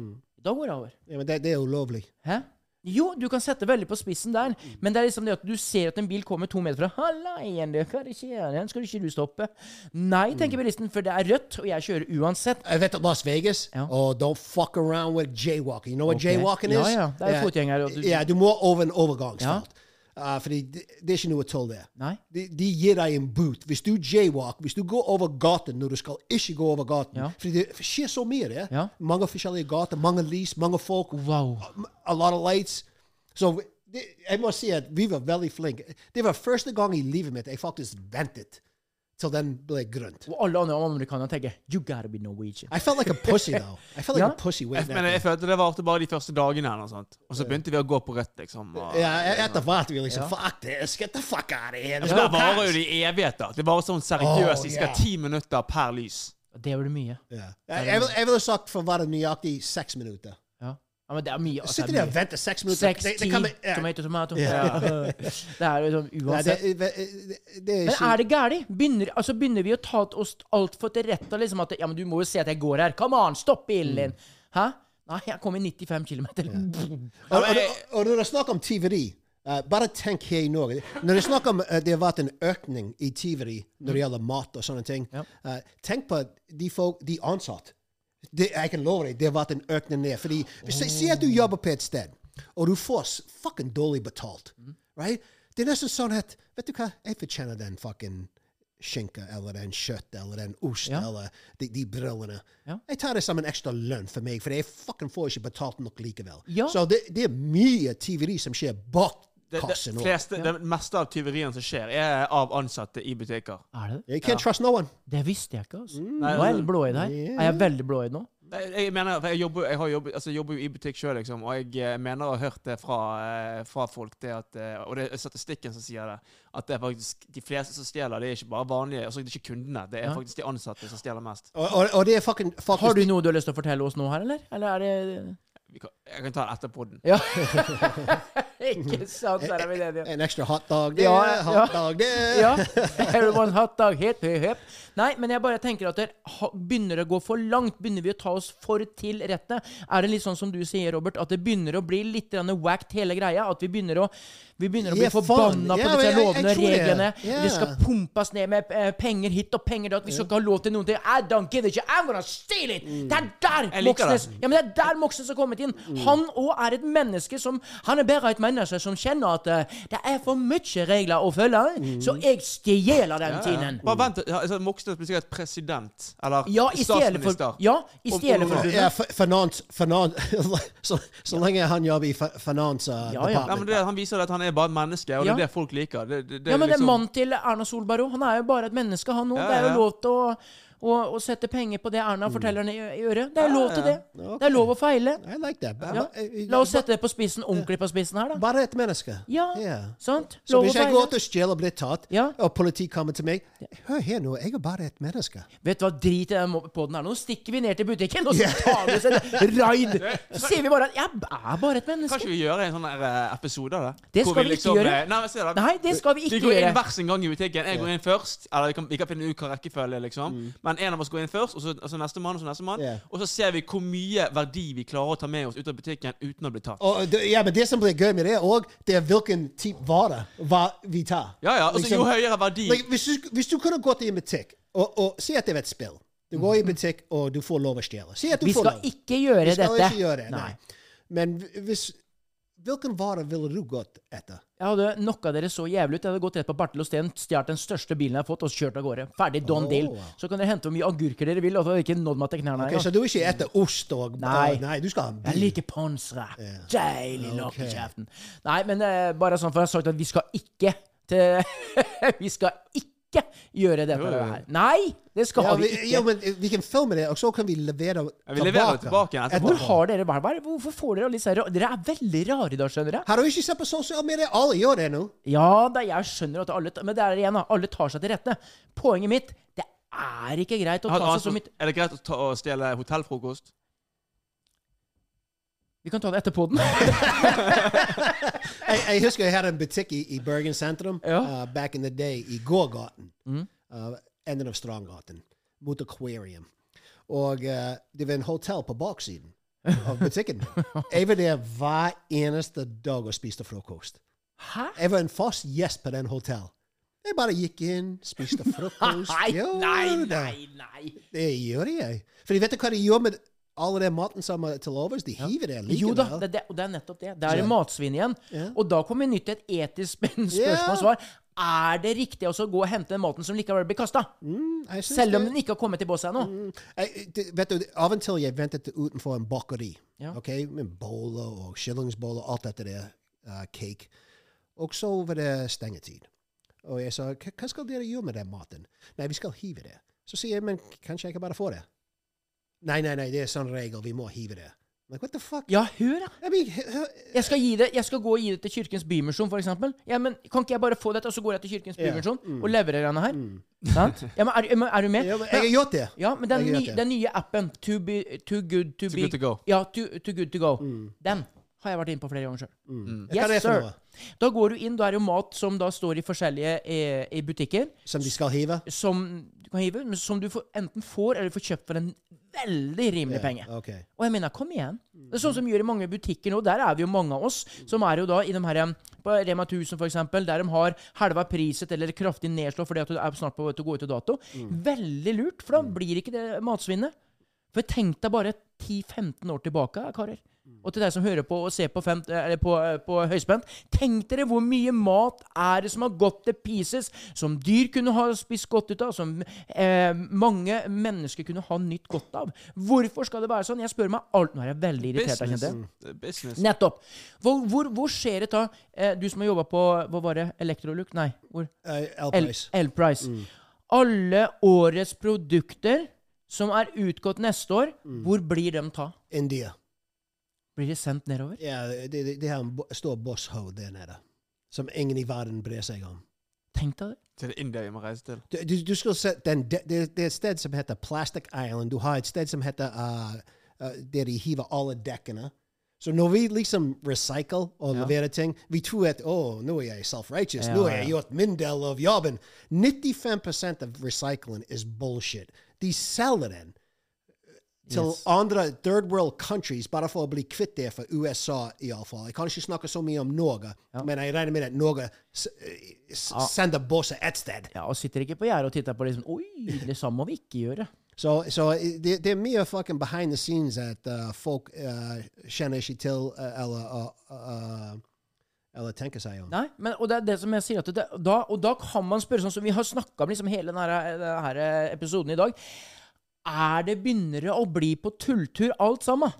Da går det over. Ja, men det, det er ulovlig. Hæ? Jo, du kan sette veldig på spissen der, men det er liksom det at du ser at en bil kommer to meter fra. 'Halla igjen, det, skjer? Den skal ikke du stoppe?' Nei, tenker Mm. bilisten, for det er rødt, og jeg kjører uansett. Jeg vet at Las Vegas Ja. oh, Don't fuck around with jaywalking. You know what okay. jaywalking is? Ja, ja. Det er fotgjengere. du- Ja, du må over en overgangsfelt. Uh, fordi det, det er ikke noe tull der. De, de gir deg en boot. Hvis du jaywalk, hvis du går over gaten når du skal ikke gå over gaten Ja. Fordi det skjer så mye der. Ja. Mange forskjellige gater, mange lys, mange folk. Wow. A lot of lights. Så det, jeg må si at vi var veldig flinke. Det var første gang i livet mitt jeg faktisk ventet til den ble grønt. Og alle andre amerikanere tenker 'You gotta be Norwegian'. I felt like a pussy, though. I felt like Ja. a pussy Jeg, men jeg følte det varte bare de første dagene. eller noe sånt. Og så begynte vi å gå på rødt, liksom. Og, Ja, etter hvert vi liksom Fuck this, get the fuck out of here. Så no varer jo det i evigheter. Det varer sånn seriøst. Vi skal ha ti minutter per lys. Det var det mye. Ja. Jeg, jeg ville sagt for å være nøyaktig seks minutter. Ja. men det er mye. altså, Sitter er der og venter seks minutter. Seks, ti, ja. tomato, tomato. Ja. Det er jo sånn Nei, uansett. det, det, det, er ikke... Men er det galt? Begynner, altså begynner vi å ta oss altfor til rette? Liksom at, ja, men du må jo se at jeg går her. Come on, stopp bilen din! Hæ? Nei, jeg kom i 95 km. og, og, når det er snakk om tyveri uh, Bare tenk her i Norge. Når det er snakk om uh, det har vært en økning i tyveri når det gjelder mat og sånne ting, eh, tenk på de folk de ansatte. Det, jeg kan love deg, det har vært en økning der. Fordi, si, si at du jobber på et sted, og du får fucking dårlig betalt. Right? Det er nesten sånn at Vet du hva, jeg fortjener den fucking skinka eller den kjøtt eller den ost Ja. eller de, de brillene. Ja. Jeg tar det som en ekstra lønn for meg, for jeg fucking får ikke betalt nok likevel. Ja. Så det, det er mye tyveri som skjer bak Det, det, fleste, det meste av tyveriene som skjer, er av ansatte i butikker. Er det? You can't trust no one. Det visste jeg ikke. altså. Mm. Nå er jeg blåøyd her. Yeah. Er jeg veldig blåøyd nå? Jeg mener, jeg jobber, jeg har jobbet, altså jeg jobber jo i butikk sjøl, liksom, og jeg eh, mener å ha hørt det fra, eh, fra folk, det at, eh, og det er statistikken som sier det, at det er faktisk de fleste som stjeler, det er ikke bare vanlige, altså det er ikke kundene, det er faktisk de ansatte som stjeler mest. Og, og, og det er fucking faktisk Har du noe du har lyst til å fortelle oss nå her, eller? Eller er det Vi kan, jeg kan ta det etter den. Ja. ikke sant, så er vi enige. En ekstra hotdog der, Ja, ja. hotdog der. Ja. Everyone hot dog, hip, hip, hip. Nei, men jeg bare tenker at det begynner å gå for langt. Begynner vi å ta oss for til rette? Er det litt sånn som du sier, Robert, at det begynner å bli litt wacked, hele greia? At vi begynner å, vi begynner å bli forbanna på disse lovene og reglene. Yeah. Det skal pumpes ned med eh, penger hit og penger dit. Vi skal ikke ha lov til noen ting. I don't give a shit. I'm gonna steal it! Det er der Moxnes. Ja, men det er der Moxnes har kommet inn. Han òg er et menneske som Han er bare et menneske som kjenner at uh, det er for mye regler å følge, så jeg stjeler den tiden. Bare vent, ja, altså, Moxnes blir sikkert president, eller Ja, i stedet for statsminister. Ja, i stedet for Ja, finans, finans så, så lenge han jobber i Finansdepartementet. finans uh, Ja, ja. Ja, det, Han viser at han er bare et menneske, og Ja. det er det folk liker. Det, det, det Ja, men det er liksom- mannen til Erna Solberg òg. Han er jo bare et menneske, han òg. Ja, Det er jo lov til å, å, og sette penger på det Erna forteller henne i, i øret. Det er lov til det. det. Det er lov å feile. Like Ja. eh, La oss sette det på spissen, ordentlig på spissen her, da. Bare et menneske. Ja, yeah. sant? Så Lov hvis jeg går til å stjele og blir tatt, Ja. og politiet kommer til meg Hør her nå, jeg er bare et menneske. Vet du hva, drit i den podden her. Nå stikker vi ned til butikken, og så tar vi oss en raid. Så sier vi bare at 'jeg er bare et menneske'. Kanskje vi gjør en sånn eh, episode av det? Det skal vi ikke gjøre. eh, Nei, da. Nei, det skal vi ikke gjøre. Vi går inn hver sin gang i butikken. Jeg går inn først. Eller vi kan, vi kan finne ut hva rekkefølge liksom. liksom. Men en av oss går inn først, og så, og så neste mann, og så neste mann. Yeah. Og så ser vi hvor mye verdi vi klarer å ta med oss ut av butikken uten å bli tatt. Og, det- ja, men det som blir gøy med det òg, det er hvilken type vare hva vi tar. Ja, ja. Altså, Liksom- jo høyere verdi Like, hvis, du, hvis du kunne gått i en butikk og, og si at det er et spill Du går i en butikk, og du får lov å stjele. Si at du Vi får skal ikke gjøre Vi skal dette. ikke gjøre det, nei. Nei. Men hvis hvilken vare ville du gått etter? Jeg hadde knocka dere så jævlig ut. Jeg hadde gått rett på Bartel og Steen, stjålet den største bilen jeg har fått, og kjørt av gårde. Ferdig, don Oh, deal. Så kan dere hente hvor mye agurker dere vil, og så har dere ikke nådd meg til knærne. Okay. Så du er ikke etter ost og Nei. Nei, du skal ha en Jeg bil. liker ponsere. Deilig lokk Okay. Ok. Nei, men uh, bare sånn for jeg har sagt at vi skal ikke til Vi skal ikke gjøre dette Jo, jo, jo. her. Nei, det skal Ja, vi vi, ikke. ja, men vi kan filme det, og så kan vi levere Ja, vi leverer tilbake igjen. Hvor har dere vært? Hva Hvorfor får dere alle disse rare Dere er veldig rare da, skjønner dere. Har du ikke sett på sosiale medier? Alle gjør det nå. Ja da, jeg skjønner at alle Men det er igjen, da. Alle tar seg til rette. Poenget mitt det er ikke greit å ta seg så mye Er det greit å, ta, å stjele hotellfrokost? Vi kan ta det etter poden. Jeg, jeg husker jeg hadde en butikk i, i Bergen sentrum Ja. uh, back in the day, i gågaten. Uh, enden av Strandgaten, mot Aquarium. Og uh, det var en hotell på baksiden av butikken. Jeg var der hver eneste dag og spiste frokost. Hæ? Jeg var en fast gjest på den hotell. Jeg bare gikk inn, spiste frokost. Nei, nei, nei, nei. Det gjør jeg. For vet du hva de gjør med alle den maten som er til overs? De hiver det likevel. Jo da, det, det, det er nettopp det. Det er ja. matsvinn igjen. Ja. Og da kommer nytt et etisk spørsmål og svar. Er det riktig å gå og hente den maten som likevel blir kasta? Mm, Selv om den ikke har kommet til bås ennå? Jeg, det, vet du, Av og til jeg ventet utenfor en bakeri. Ja. ok, Med boller og skillingsboller alt dette der. uh, cake. Og så var det stengetid. Og jeg sa "Hva- hva skal dere gjøre med den maten? Nei, vi skal hive det. Så sier jeg men kanskje jeg kan bare få det? Nei, nei, nei, det er sånn regel. Vi må hive det. Like, what the fuck? Ja, hør, da. I mean, Jeg skal, gi det, jeg skal gå og gi det til Kirkens Bymisjon, f.eks. Ja, men kan ikke jeg bare få dette, og så går jeg til Kirkens Ja, Mm. Og leverer denne her? Sant? Ja, men er, er du med? ja, men jeg har gjort det. Ja, men den, Jeg ny, den nye appen, Too, be, too Good To, Too be good to go. Ja, too, too Good To Go. Den har jeg vært inne på flere ganger sjøl. Mm. Er Yes, sir. noe? Da går du inn, da er det jo mat som da står i forskjellige eh, i butikker, Som de skal hive? som du kan hive, men som du får, enten får eller får kjøpt for en veldig rimelig penge. Okay. Og jeg mener, kom igjen. Det er sånn som gjør i mange butikker nå. Der er vi jo mange av oss som er jo da i de her På Rema 1000 for eksempel, der de har halva priset eller kraftig nedslå fordi at du er snart på til å gå ut til dato. Veldig lurt, for da blir ikke det matsvinnet. For tenk deg bare 10-15 år tilbake, karer. Og til deg som hører på og ser på, fem, eller på, på høyspent. Tenk dere hvor mye mat er det som har gått til pieces, som dyr kunne ha spist godt ut av, som eh, mange mennesker kunne ha nytt godt av. Hvorfor skal det være sånn? Jeg spør meg alt Nå er jeg veldig irritert. jeg Business. Det Nettopp. Hvor, hvor, hvor skjer det da? Eh, du som har jobba på Hva var det? Electrolux? Nei. Hvor? Uh, El- L-price. L-Price. Alle årets produkter som er utgått neste år, hvor blir de ta? India. Blir de sendt nedover? Ja, det, de, de har en stor boss-hode der nede. Som ingen i verden bryr seg om. Tenk deg det. Til er India vi må reise til. Du, du, du skal se, den, det, det det er et sted som heter Plastic Island. Du har et sted som heter uh, uh, der de hiver alle dekkene. Så når vi liksom recycle og leverer ting, vi tror at å, nå er jeg self-righteous. Ja, nå har jeg ja. gjort min del av jobben. 95 av recycling is bullshit. De selger den til Yes. andre third world countries bare for å bli kvitt det for USA, iallfall. Jeg kan ikke snakke så mye om Norge, men jeg regner med at Norge s sender båser et sted. Ja, og sitter ikke på gjerdet og titter på liksom Oi, det samme må vi ikke gjøre. Så, så det, det er mye fucking behind the scenes at uh, folk uh, kjenner ikke til uh, eller, eller tenker seg om. Nei, men, og det er det som jeg sier det, da, Og da kan man spørre sånn som vi har snakka om liksom hele denne, denne episoden i dag. Er det begynner å bli på tulltur alt sammen?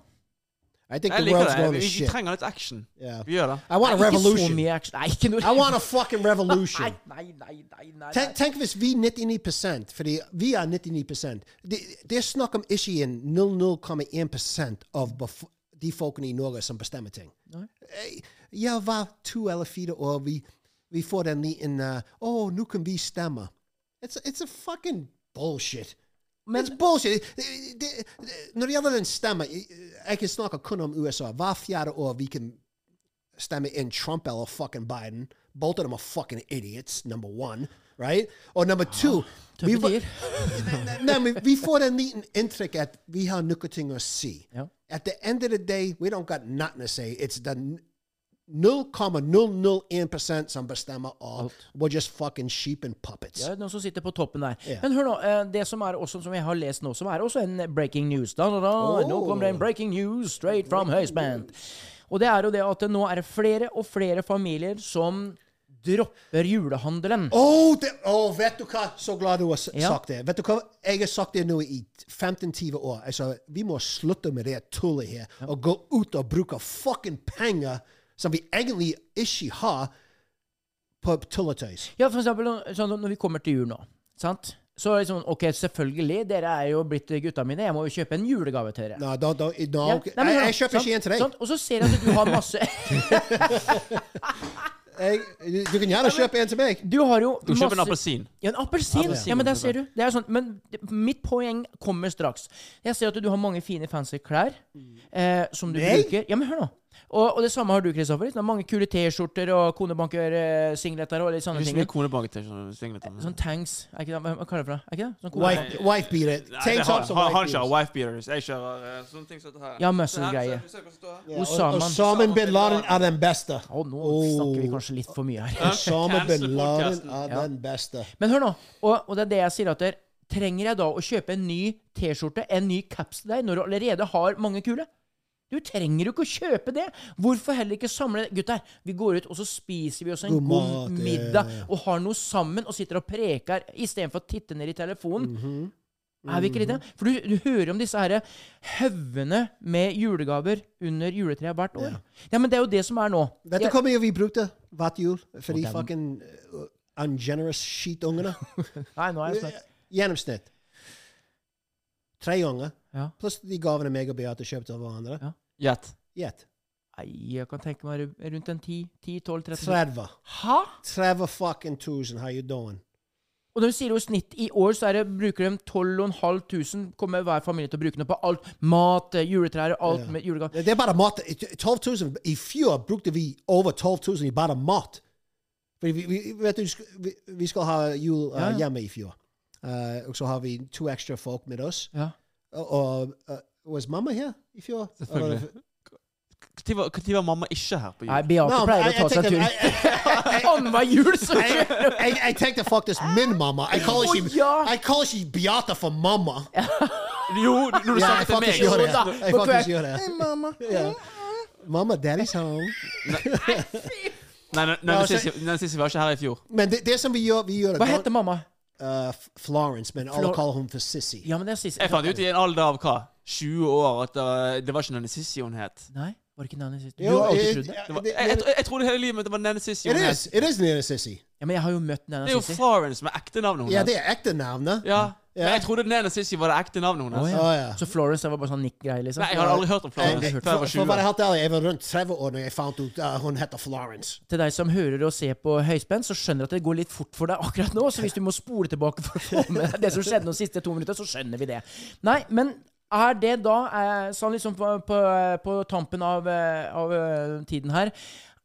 Jeg liker det. Vi, vi trenger litt action. Yeah. Vi gjør det. I want a Nei, Ikke så mye action. Nei, ikke noe I want a fucking revolution. Nei, nei, nei, nei, nei. Tenk, tenk hvis vi 99% fordi vi er 99 Det, det er snakk om ikke en 0,1 av bef- de folkene i Norge som bestemmer ting. Eh, Ja, hva to eller fire år vi, vi får den liten uh, oh, nå kan vi stemme. It's, it's a fucking bullshit. Men- It's bullshit. Det, det, det, når det gjelder den Jeg jeg kan snakke kun om USA. Hver fjerde år vi kan stemme inn Trump eller fucking Biden. Both of them are fucking idiots, number one. Right? Og number two vi, Tøffe tider. Nei, men vi får en liten inntrykk at vi har noe ting å si. Ja. At the end of the day, we don't got nothing to say. It's the 0,001% som bestemmer alt. We're just fucking sheep and puppets. Ja, noen som sitter på toppen der. Yeah. Men hør nå, eh, det som er også, som jeg har lest nå, som er også en breaking news. Da, da, da. Nå Oh. kommer det en breaking news straight from høyspent. Og det er jo det at nå er det flere og flere familier som dropper julehandelen. Det, oh, vet du hva? Så glad du har Ja. sagt det. Vet du hva? Jeg har sagt det nå i 15-20 år. Altså, vi må slutte med det tullet her, og gå ut og bruke fucking penger som vi egentlig ikke har, på tulletøys. Ja, for eksempel sånn, når vi kommer til jul nå, sant? Så er det sånn, ok, selvfølgelig, dere er jo blitt gutta mine, jeg må jo kjøpe en julegave til dere. No, da, nå, Ja, okay. nei, men jeg, jeg kjøper sant? ikke en til deg. Sant? Og så ser jeg at du har masse Jeg, du kan gjerne kjøpe en til meg. Du har jo Du kjøper en appelsin. Ja, en appelsin. Appelsin Ja, men der ser du. Det er sånn, men mitt poeng kommer straks. Jeg ser at du har mange fine, fancy klær eh, som du Nei? bruker. Ja, men hør nå. Og, og det samme har du, Kristoffer. Det er mange kule T-skjorter og konebanker-singleter og litt sånne ting. mye konebank til sånne singleter. Sånn tanks. Er ikke det, hva kaller det for det? Er ikke det? Sånn Wife, wife beater. Tanks det Tank har- tops han, wife han kjører beaters. wife beaters. Jeg kjører uh, sånne ting som dette her. Ja, muscle-greie. se- Osaman. hva som står her. Ja, og- Osama. Osama bin Laden er den beste. Å, nå snakker vi kanskje litt for mye her. Osama bin Laden er den beste. Men hør nå. Og, og det er det jeg sier at der, Trenger jeg da å kjøpe en ny T-skjorte, en ny caps til deg, når du allerede har mange kule? Du trenger jo ikke å kjøpe det. Hvorfor heller ikke samle Gutter, vi går ut og så spiser vi oss en God god, mat, middag ja, ja. og har noe sammen og sitter og preker istedenfor å titte ned i telefonen. Mhm. Er vi ikke litt det? For du, du hører om disse her haugene med julegaver under juletreet hvert år. Ja. men det er jo det som er nå. Vet du hvor mye vi brukte hvert jul for de fucking uh, ungenerous skitungene? Nei, nå er jeg snart Gjennomsnitt. Tre unger. Ja. Pluss de gavene meg og Beate kjøpte av hverandre. Ja. Gjett. Gjett. Nei, jeg kan tenke meg rundt en 10, 10 12 13 30. Hæ? 30 fucking tusen. How you doing? Og når du sier jo snitt i år, så det, bruker de 12 500 kommer hver familie til å bruke det på alt. Mat, eh, juletrær, alt Ja. med julegaver. Det er bare mat. 12 000. I fjor brukte vi over 12 000 i bare mat. Vi, vi, vet du, vi, vi skal ha jul uh, hjemme i fjor. Uh, og så har vi to ekstra folk med oss. Ja. Og, og uh, was mamma her i fjor? Selvfølgelig. Når var, mamma ikke her på jul? Nei, Beate No, pleier å ta seg en tur. Annenhver jul, så kjører hun! jeg tenkte faktisk min mamma. Jeg kaller ikke, ja. jeg ikke Beate for mamma. Jo, når du sa snakker til meg det. Jo da, Jeg faktisk gjør det. Hei, mamma. Mamma, daddy's home. Nei, nei, nei, Ja, nei, så- Sissy- var ikke her i fjor. Men det, det som vi gjør, vi gjør Hva heter mamma? Uh, Florence, men alle kaller hun for Sissy. Ja, men det er Sissy. Jeg fant ut i en alder av hva? 20 år at det, det var ikke Nanny Sissy hun het. Nei, var det ikke Nanny sist? Du Jo, har alltid trodd det? Det var, det- jeg, jeg, jeg trodde hele livet det var Nanny Sissy It hun is. het. It is Nina Sissy. Ja, men jeg har jo møtt Nanny Det er jo. Florence med ekte navnet hun Ja, det er ekte navnet. Ja. Ja. Men jeg trodde Nena Sissy var det ekte navnet hennes. Oh, ja. oh, ja. Så Florence var bare sånn nikk-greie? liksom? Nei, jeg hadde aldri hørt om Jeg, Florence jeg, før jeg for, var for år. For, 20. ærlig, jeg var rundt 30 år da jeg fant ut uh, hun heter Florence. Til deg som hører og ser på høyspent, så skjønner jeg at det går litt fort for deg akkurat nå. Så hvis du må spole tilbake for å få med deg det som skjedde de siste to minutter, så skjønner vi det. Nei, men er det da, eh, sånn liksom på, på, på tampen av, eh, av eh, tiden her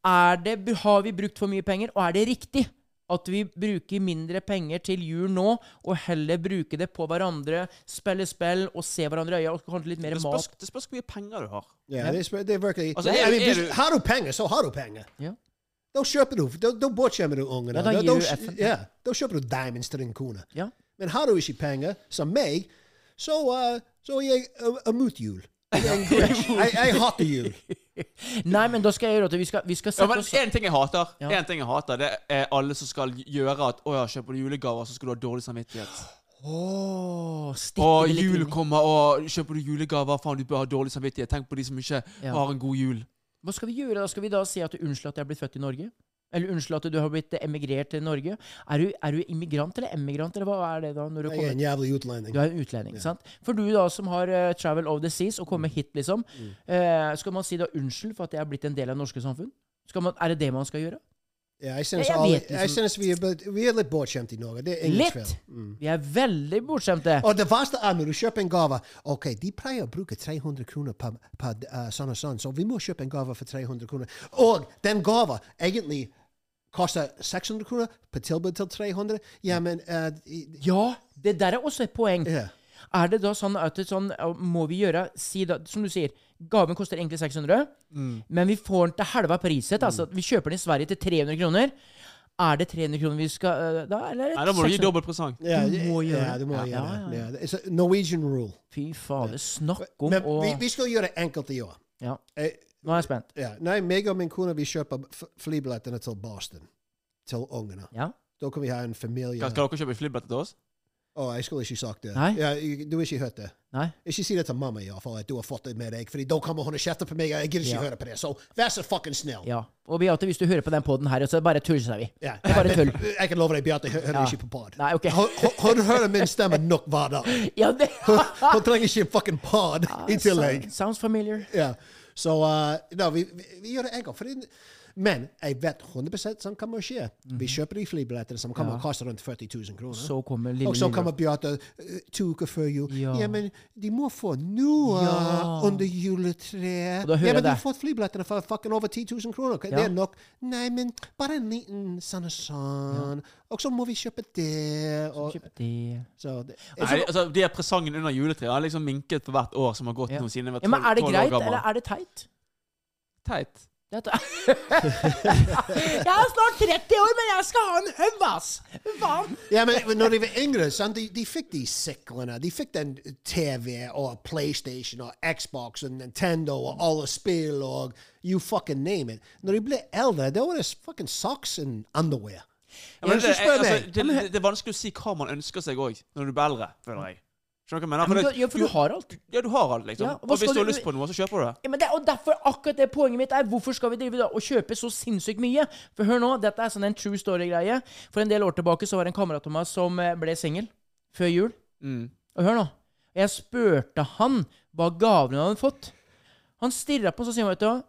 er det, Har vi brukt for mye penger, og er det riktig? At vi bruker mindre penger til jul nå, og heller bruke det på hverandre, spille spill og se hverandre i øya og kanskje litt mer Det spørs, mat. det spørs hvor mye penger du har. Ja, det, er, det er virkelig Altså, er, er- mean, er Har du penger, så har du penger. Ja. Da kjøper du. Da, da bortskjemmer du ungene. Ja, da da, da, ja, da kjøper du diamonds til din kone. Ja. Men har du ikke penger, som meg, så, uh, så er jeg uh, mot jul. Jeg, er jeg, jeg hater jul. Nei, men da skal jeg gjøre at vi skal, vi skal Ja, sette men oss En ting jeg hater, Ja. en ting jeg hater, det er alle som skal gjøre at Å ja, kjøper du julegaver, så skal du ha dårlig samvittighet. Åh, stikke Og det jul kommer, og kjøper du julegaver, faen, du bør ha dårlig samvittighet. Tenk på de som ikke Ja. har en god jul. Hva skal vi gjøre da? Skal vi da si at du unnskyld at jeg er blitt født i Norge? Eller unnskyld at du har blitt emigrert til Norge? Er du, er du immigrant eller emigrant, eller hva er det da? når du Jeg er en jævlig utlending. Du er en utlending, sant? For du da som har uh, travel over the seas og kommer hit, liksom. eh, skal man si da unnskyld for at jeg er blitt en del av det norske samfunn? Skal man, er det det man skal gjøre? Ja, jeg synes, alle, jeg synes vi, er, vi er litt bortskjemte i Norge. Det er ingen Litt? Mm. Vi er veldig bortskjemte. Og det verste er når du kjøper en gave Ok, de pleier å bruke 300 kroner på, på uh, sånn og sånn, så vi må kjøpe en gave for 300 kroner. Og den gava egentlig koster 600 kroner på tilbud til 300. Ja, men uh, i- Ja, det der er også et poeng. Yeah. Er det da sånn at det sånn, må vi gjøre si da, Som du sier, gaven koster egentlig 600, men vi får den til halva priset. Altså, vi kjøper den i Sverige til 300 kroner. Er det 300 kroner vi skal uh, da? Eller er det Nei, da må du gi 600? dobbelt presang. Ja, Du må gjøre ja, det. du må Ja, gjøre ja, det. ja. Ja, It's a Norwegian rule. Fy fader, snakk om å vi, vi skal gjøre det enkelt i år. ja. Eh, Nå er jeg spent. Ja. Nei, meg og min kone vi kjøper flybillettene til Boston. Til ungene. Ja. Da kan vi ha en familie. Skal, skal dere kjøpe flybilletter til oss? Å, jeg skulle ikke sagt det. Nei. Ja, du har ikke hørt det. Nei? Ikke si det til mamma, iallfall, at du har fått det med deg. for da kommer hun og kjefter på meg, jeg gidder ikke Ja. høre på det. Så vær så fucking snill. Ja. Og Beate, hvis du hører på den poden her, så bare tuller vi. Ja. Det bare tull. Jeg kan love deg, Beate hø- hører Ja. ikke på pod. Nei, ok. Hun, hører min stemme nok hver dag. Ja, det Hun, hun trenger ikke en fucking pod i tillegg. Sounds familiar. Ja. Så uh, no, vi, vi, vi gjør det enkelt. Fordi, men jeg vet 100 som kommer å skje. Vi kjøper de flybillettene som kommer Ja. å koste rundt 40 000 kroner. Så kommer lille og så kommer Beate uh, to uker før jul. Ja. Ja. men de må få noe Ja. under juletreet. Og Ja, men de har fått flybillettene for fucking over 10 000 kroner. Ja. Det er nok. Nei, men bare en liten sånn og sånn. Og så må vi kjøpe det. Og, kjøpe det. så det Nei, altså, De her presangene under juletreet har liksom minket for hvert år som har gått Ja. noensinne. Ja, men er det greit, eller er det teit? Teit. Dette. jeg er snart 30 år, men jeg skal ha en haug, ass! Faen? Ja, men når de var yngre, sant, de, de fikk de syklene. De fikk den TV og PlayStation og Xbox og Nintendo og alle spill og you fucking name it. Når de ble eldre, da var det fucking socks and underwear. Ja, men det, jeg, altså, det, det, det er vanskelig å si hva man ønsker seg òg, når du blir eldre, føler jeg. Skjønner du hva jeg mener? men det- ja, for du har alt. Ja, du har alt, liksom. Ja, og hvis du har lyst på noe, så kjøper du det. Ja, men det, og derfor akkurat det poenget mitt er hvorfor skal vi drive da og kjøpe så sinnssykt mye? For hør nå, dette er sånn en true story-greie. For en del år tilbake så var det en kamerat av meg som eh, ble singel før jul. Mm. Og hør nå. Jeg spurte han hva gavene han hadde fått. Han stirra på, så sier han, vet du hva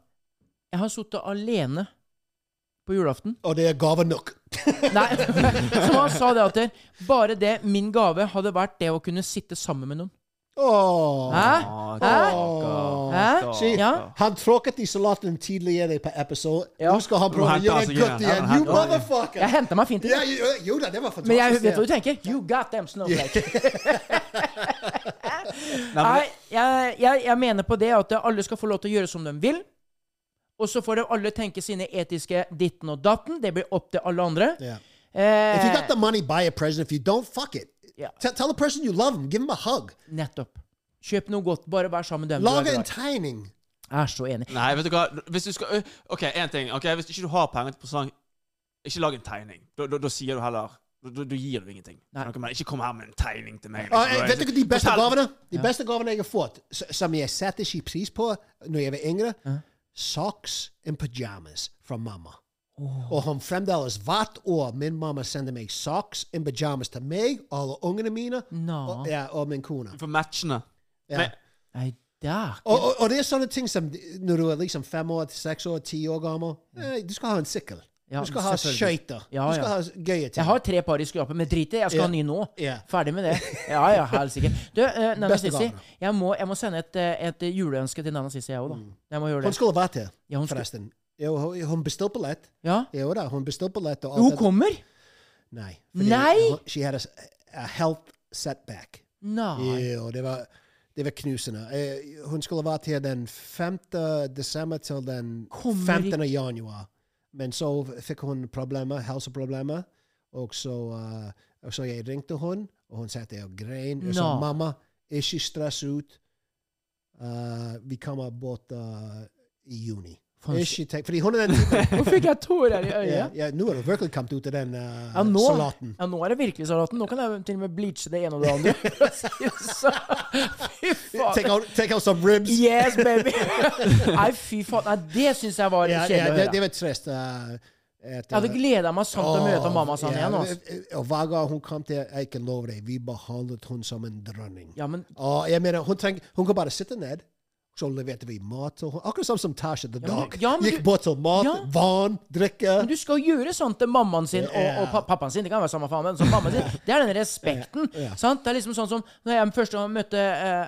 Jeg har sittet alene på julaften. Og det er gave nok. Nei, så han sa det at det, bare det min gave hadde vært det å kunne sitte sammen med noen. Åh. Hæ? Hæ? Åh. Hæ? Ja. han tråkket i salaten tidligere på episode. Ja. Nå skal han prøve å gjøre det godt igjen. You han motherfucker! Jeg henta meg fint inn. Ja, jo, da, det var fantastisk. Men jeg vet hva du tenker. You got them, Snowflake. Nei, jeg, jeg, jeg mener på det at alle skal få lov til å gjøre som de vil. Og så får de alle tenke sine etiske ditten og datten. Det blir opp til alle andre. Yeah. Eh, If you got the money, buy a present. If you don't, fuck it. Yeah. Tell the person you love them. Give them a hug. Nettopp. Kjøp noe godt. Bare vær sammen med dem Lag en tegning. Jeg er så enig. Nei, vet du hva Hvis du skal OK, én ting. Ok, Hvis ikke du har penger til presang, ikke lag en tegning. Da, da, da sier du heller Da, gir du ingenting. Nei. Ikke kom her med en tegning til meg. Liksom. eh, vet du hva de beste gavene De beste gavene jeg har fått, som jeg setter ikke pris på når jeg var yngre? Socks and pajamas fra mamma. Og hun fremdeles hvert år min mamma sender meg socks and pajamas til meg, alle ungene mine no. og, ja, og min kone. For matchene. Ja. Men, Nei. Og, og, og det er sånne ting som når du er liksom fem år, seks år, ti år gammel eh, Du skal ha en sykkel. Ja, du skal ha skøyter. Ja, du skal ha gøye ting. Jeg har tre par i skapet, men drit i. Jeg skal ha ny nå. Ferdig med det. Ja, ja, helsike. Du, uh, Nana Sissi, jeg må, jeg må sende et, eh, et juleønske til Nana Sissi, jeg òg, da. Jeg må gjøre det. Hun skulle vært her, forresten. Jo, hun- hun bestilte billett. Ja? Jo da, hun bestilte billett. og Hun kommer? Nei. Nei? hun- She had a, a health setback. Nei. Jo, det var, det var knusende. Eh, hun skulle vært her den 5. desember til den 15. januar. Men så fikk hun problemer, helseproblemer. Og så, uh, så jeg ringte hun, og hun satt der og grein. Og sa mamma, ikke stress ut. Uh, vi kommer bort uh, i juni. Ikke tenk, fordi hun er den Nå fikk jeg tårer i øyet. Yeah, yeah, Nå har du virkelig kommet ut av den uh, Ja, nå, salaten. ja, nå er det virkelig salaten. Nå kan jeg til og med bleache det ene og det andre. Fy faen. Take out, take out some ribs. Yes, baby! Nei, fy faen. Nei, det syns jeg var Ja, kjedelig ja, å det, høre. det var trist. uh, Jeg hadde gleda meg sånn til å møte mamma sånn yeah. igjen. Altså. Og hver gang hun kom til, jeg kan love deg, vi behandlet hun som en dronning. Ja, men Og jeg mener, hun, treng, hun kan bare sitte ned, så leverte vi mat til henne. Akkurat som, som Tasha the Ja, men dog. ja, men Gikk du- bort til mat, Ja. vann, drikke. Men du skal gjøre sånt til mammaen sin og, og pappaen sin. Det kan være samme faen, men som mammaen sin. Det er den respekten. Ja. Sant? Det er liksom sånn som når jeg første gang møtte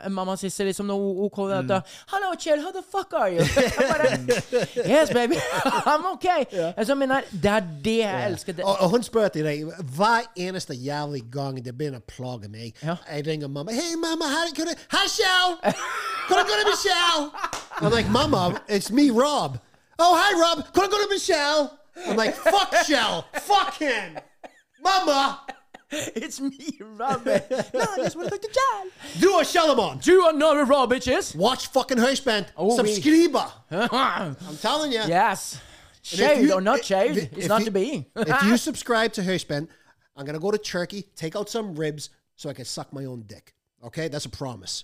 uh, mamma Sissel, liksom når hun, kom Mm. ut Hello, Kjell, how the fuck are you? Bare, yes, baby. I'm okay. Altså, mener, det er det jeg elsker. Det. Og, og hun spør til deg hver eneste jævlig gang det begynner å plage meg. Ja. Jeg ringer mamma. Hei, mamma. hva kan du Hei, Kan du gå til Michelle? I'm like, Mama, it's me, Rob. Oh, hi, Rob. Can I go to Michelle? I'm like, fuck Shell. Fuck him. Mama. It's me, Robin. no, I just want to talk to John. Du og Shalomon! Do know raw bitches? Watch fucking Høyspent! Oh, Subscriber! I'm telling you. Yes. Shaved you- or not shaved, if- it's if not you- to be. if you subscribe to Hörspen, I'm gonna go to Turkey, take out some ribs, so I can suck my own dick. Okay, that's a promise.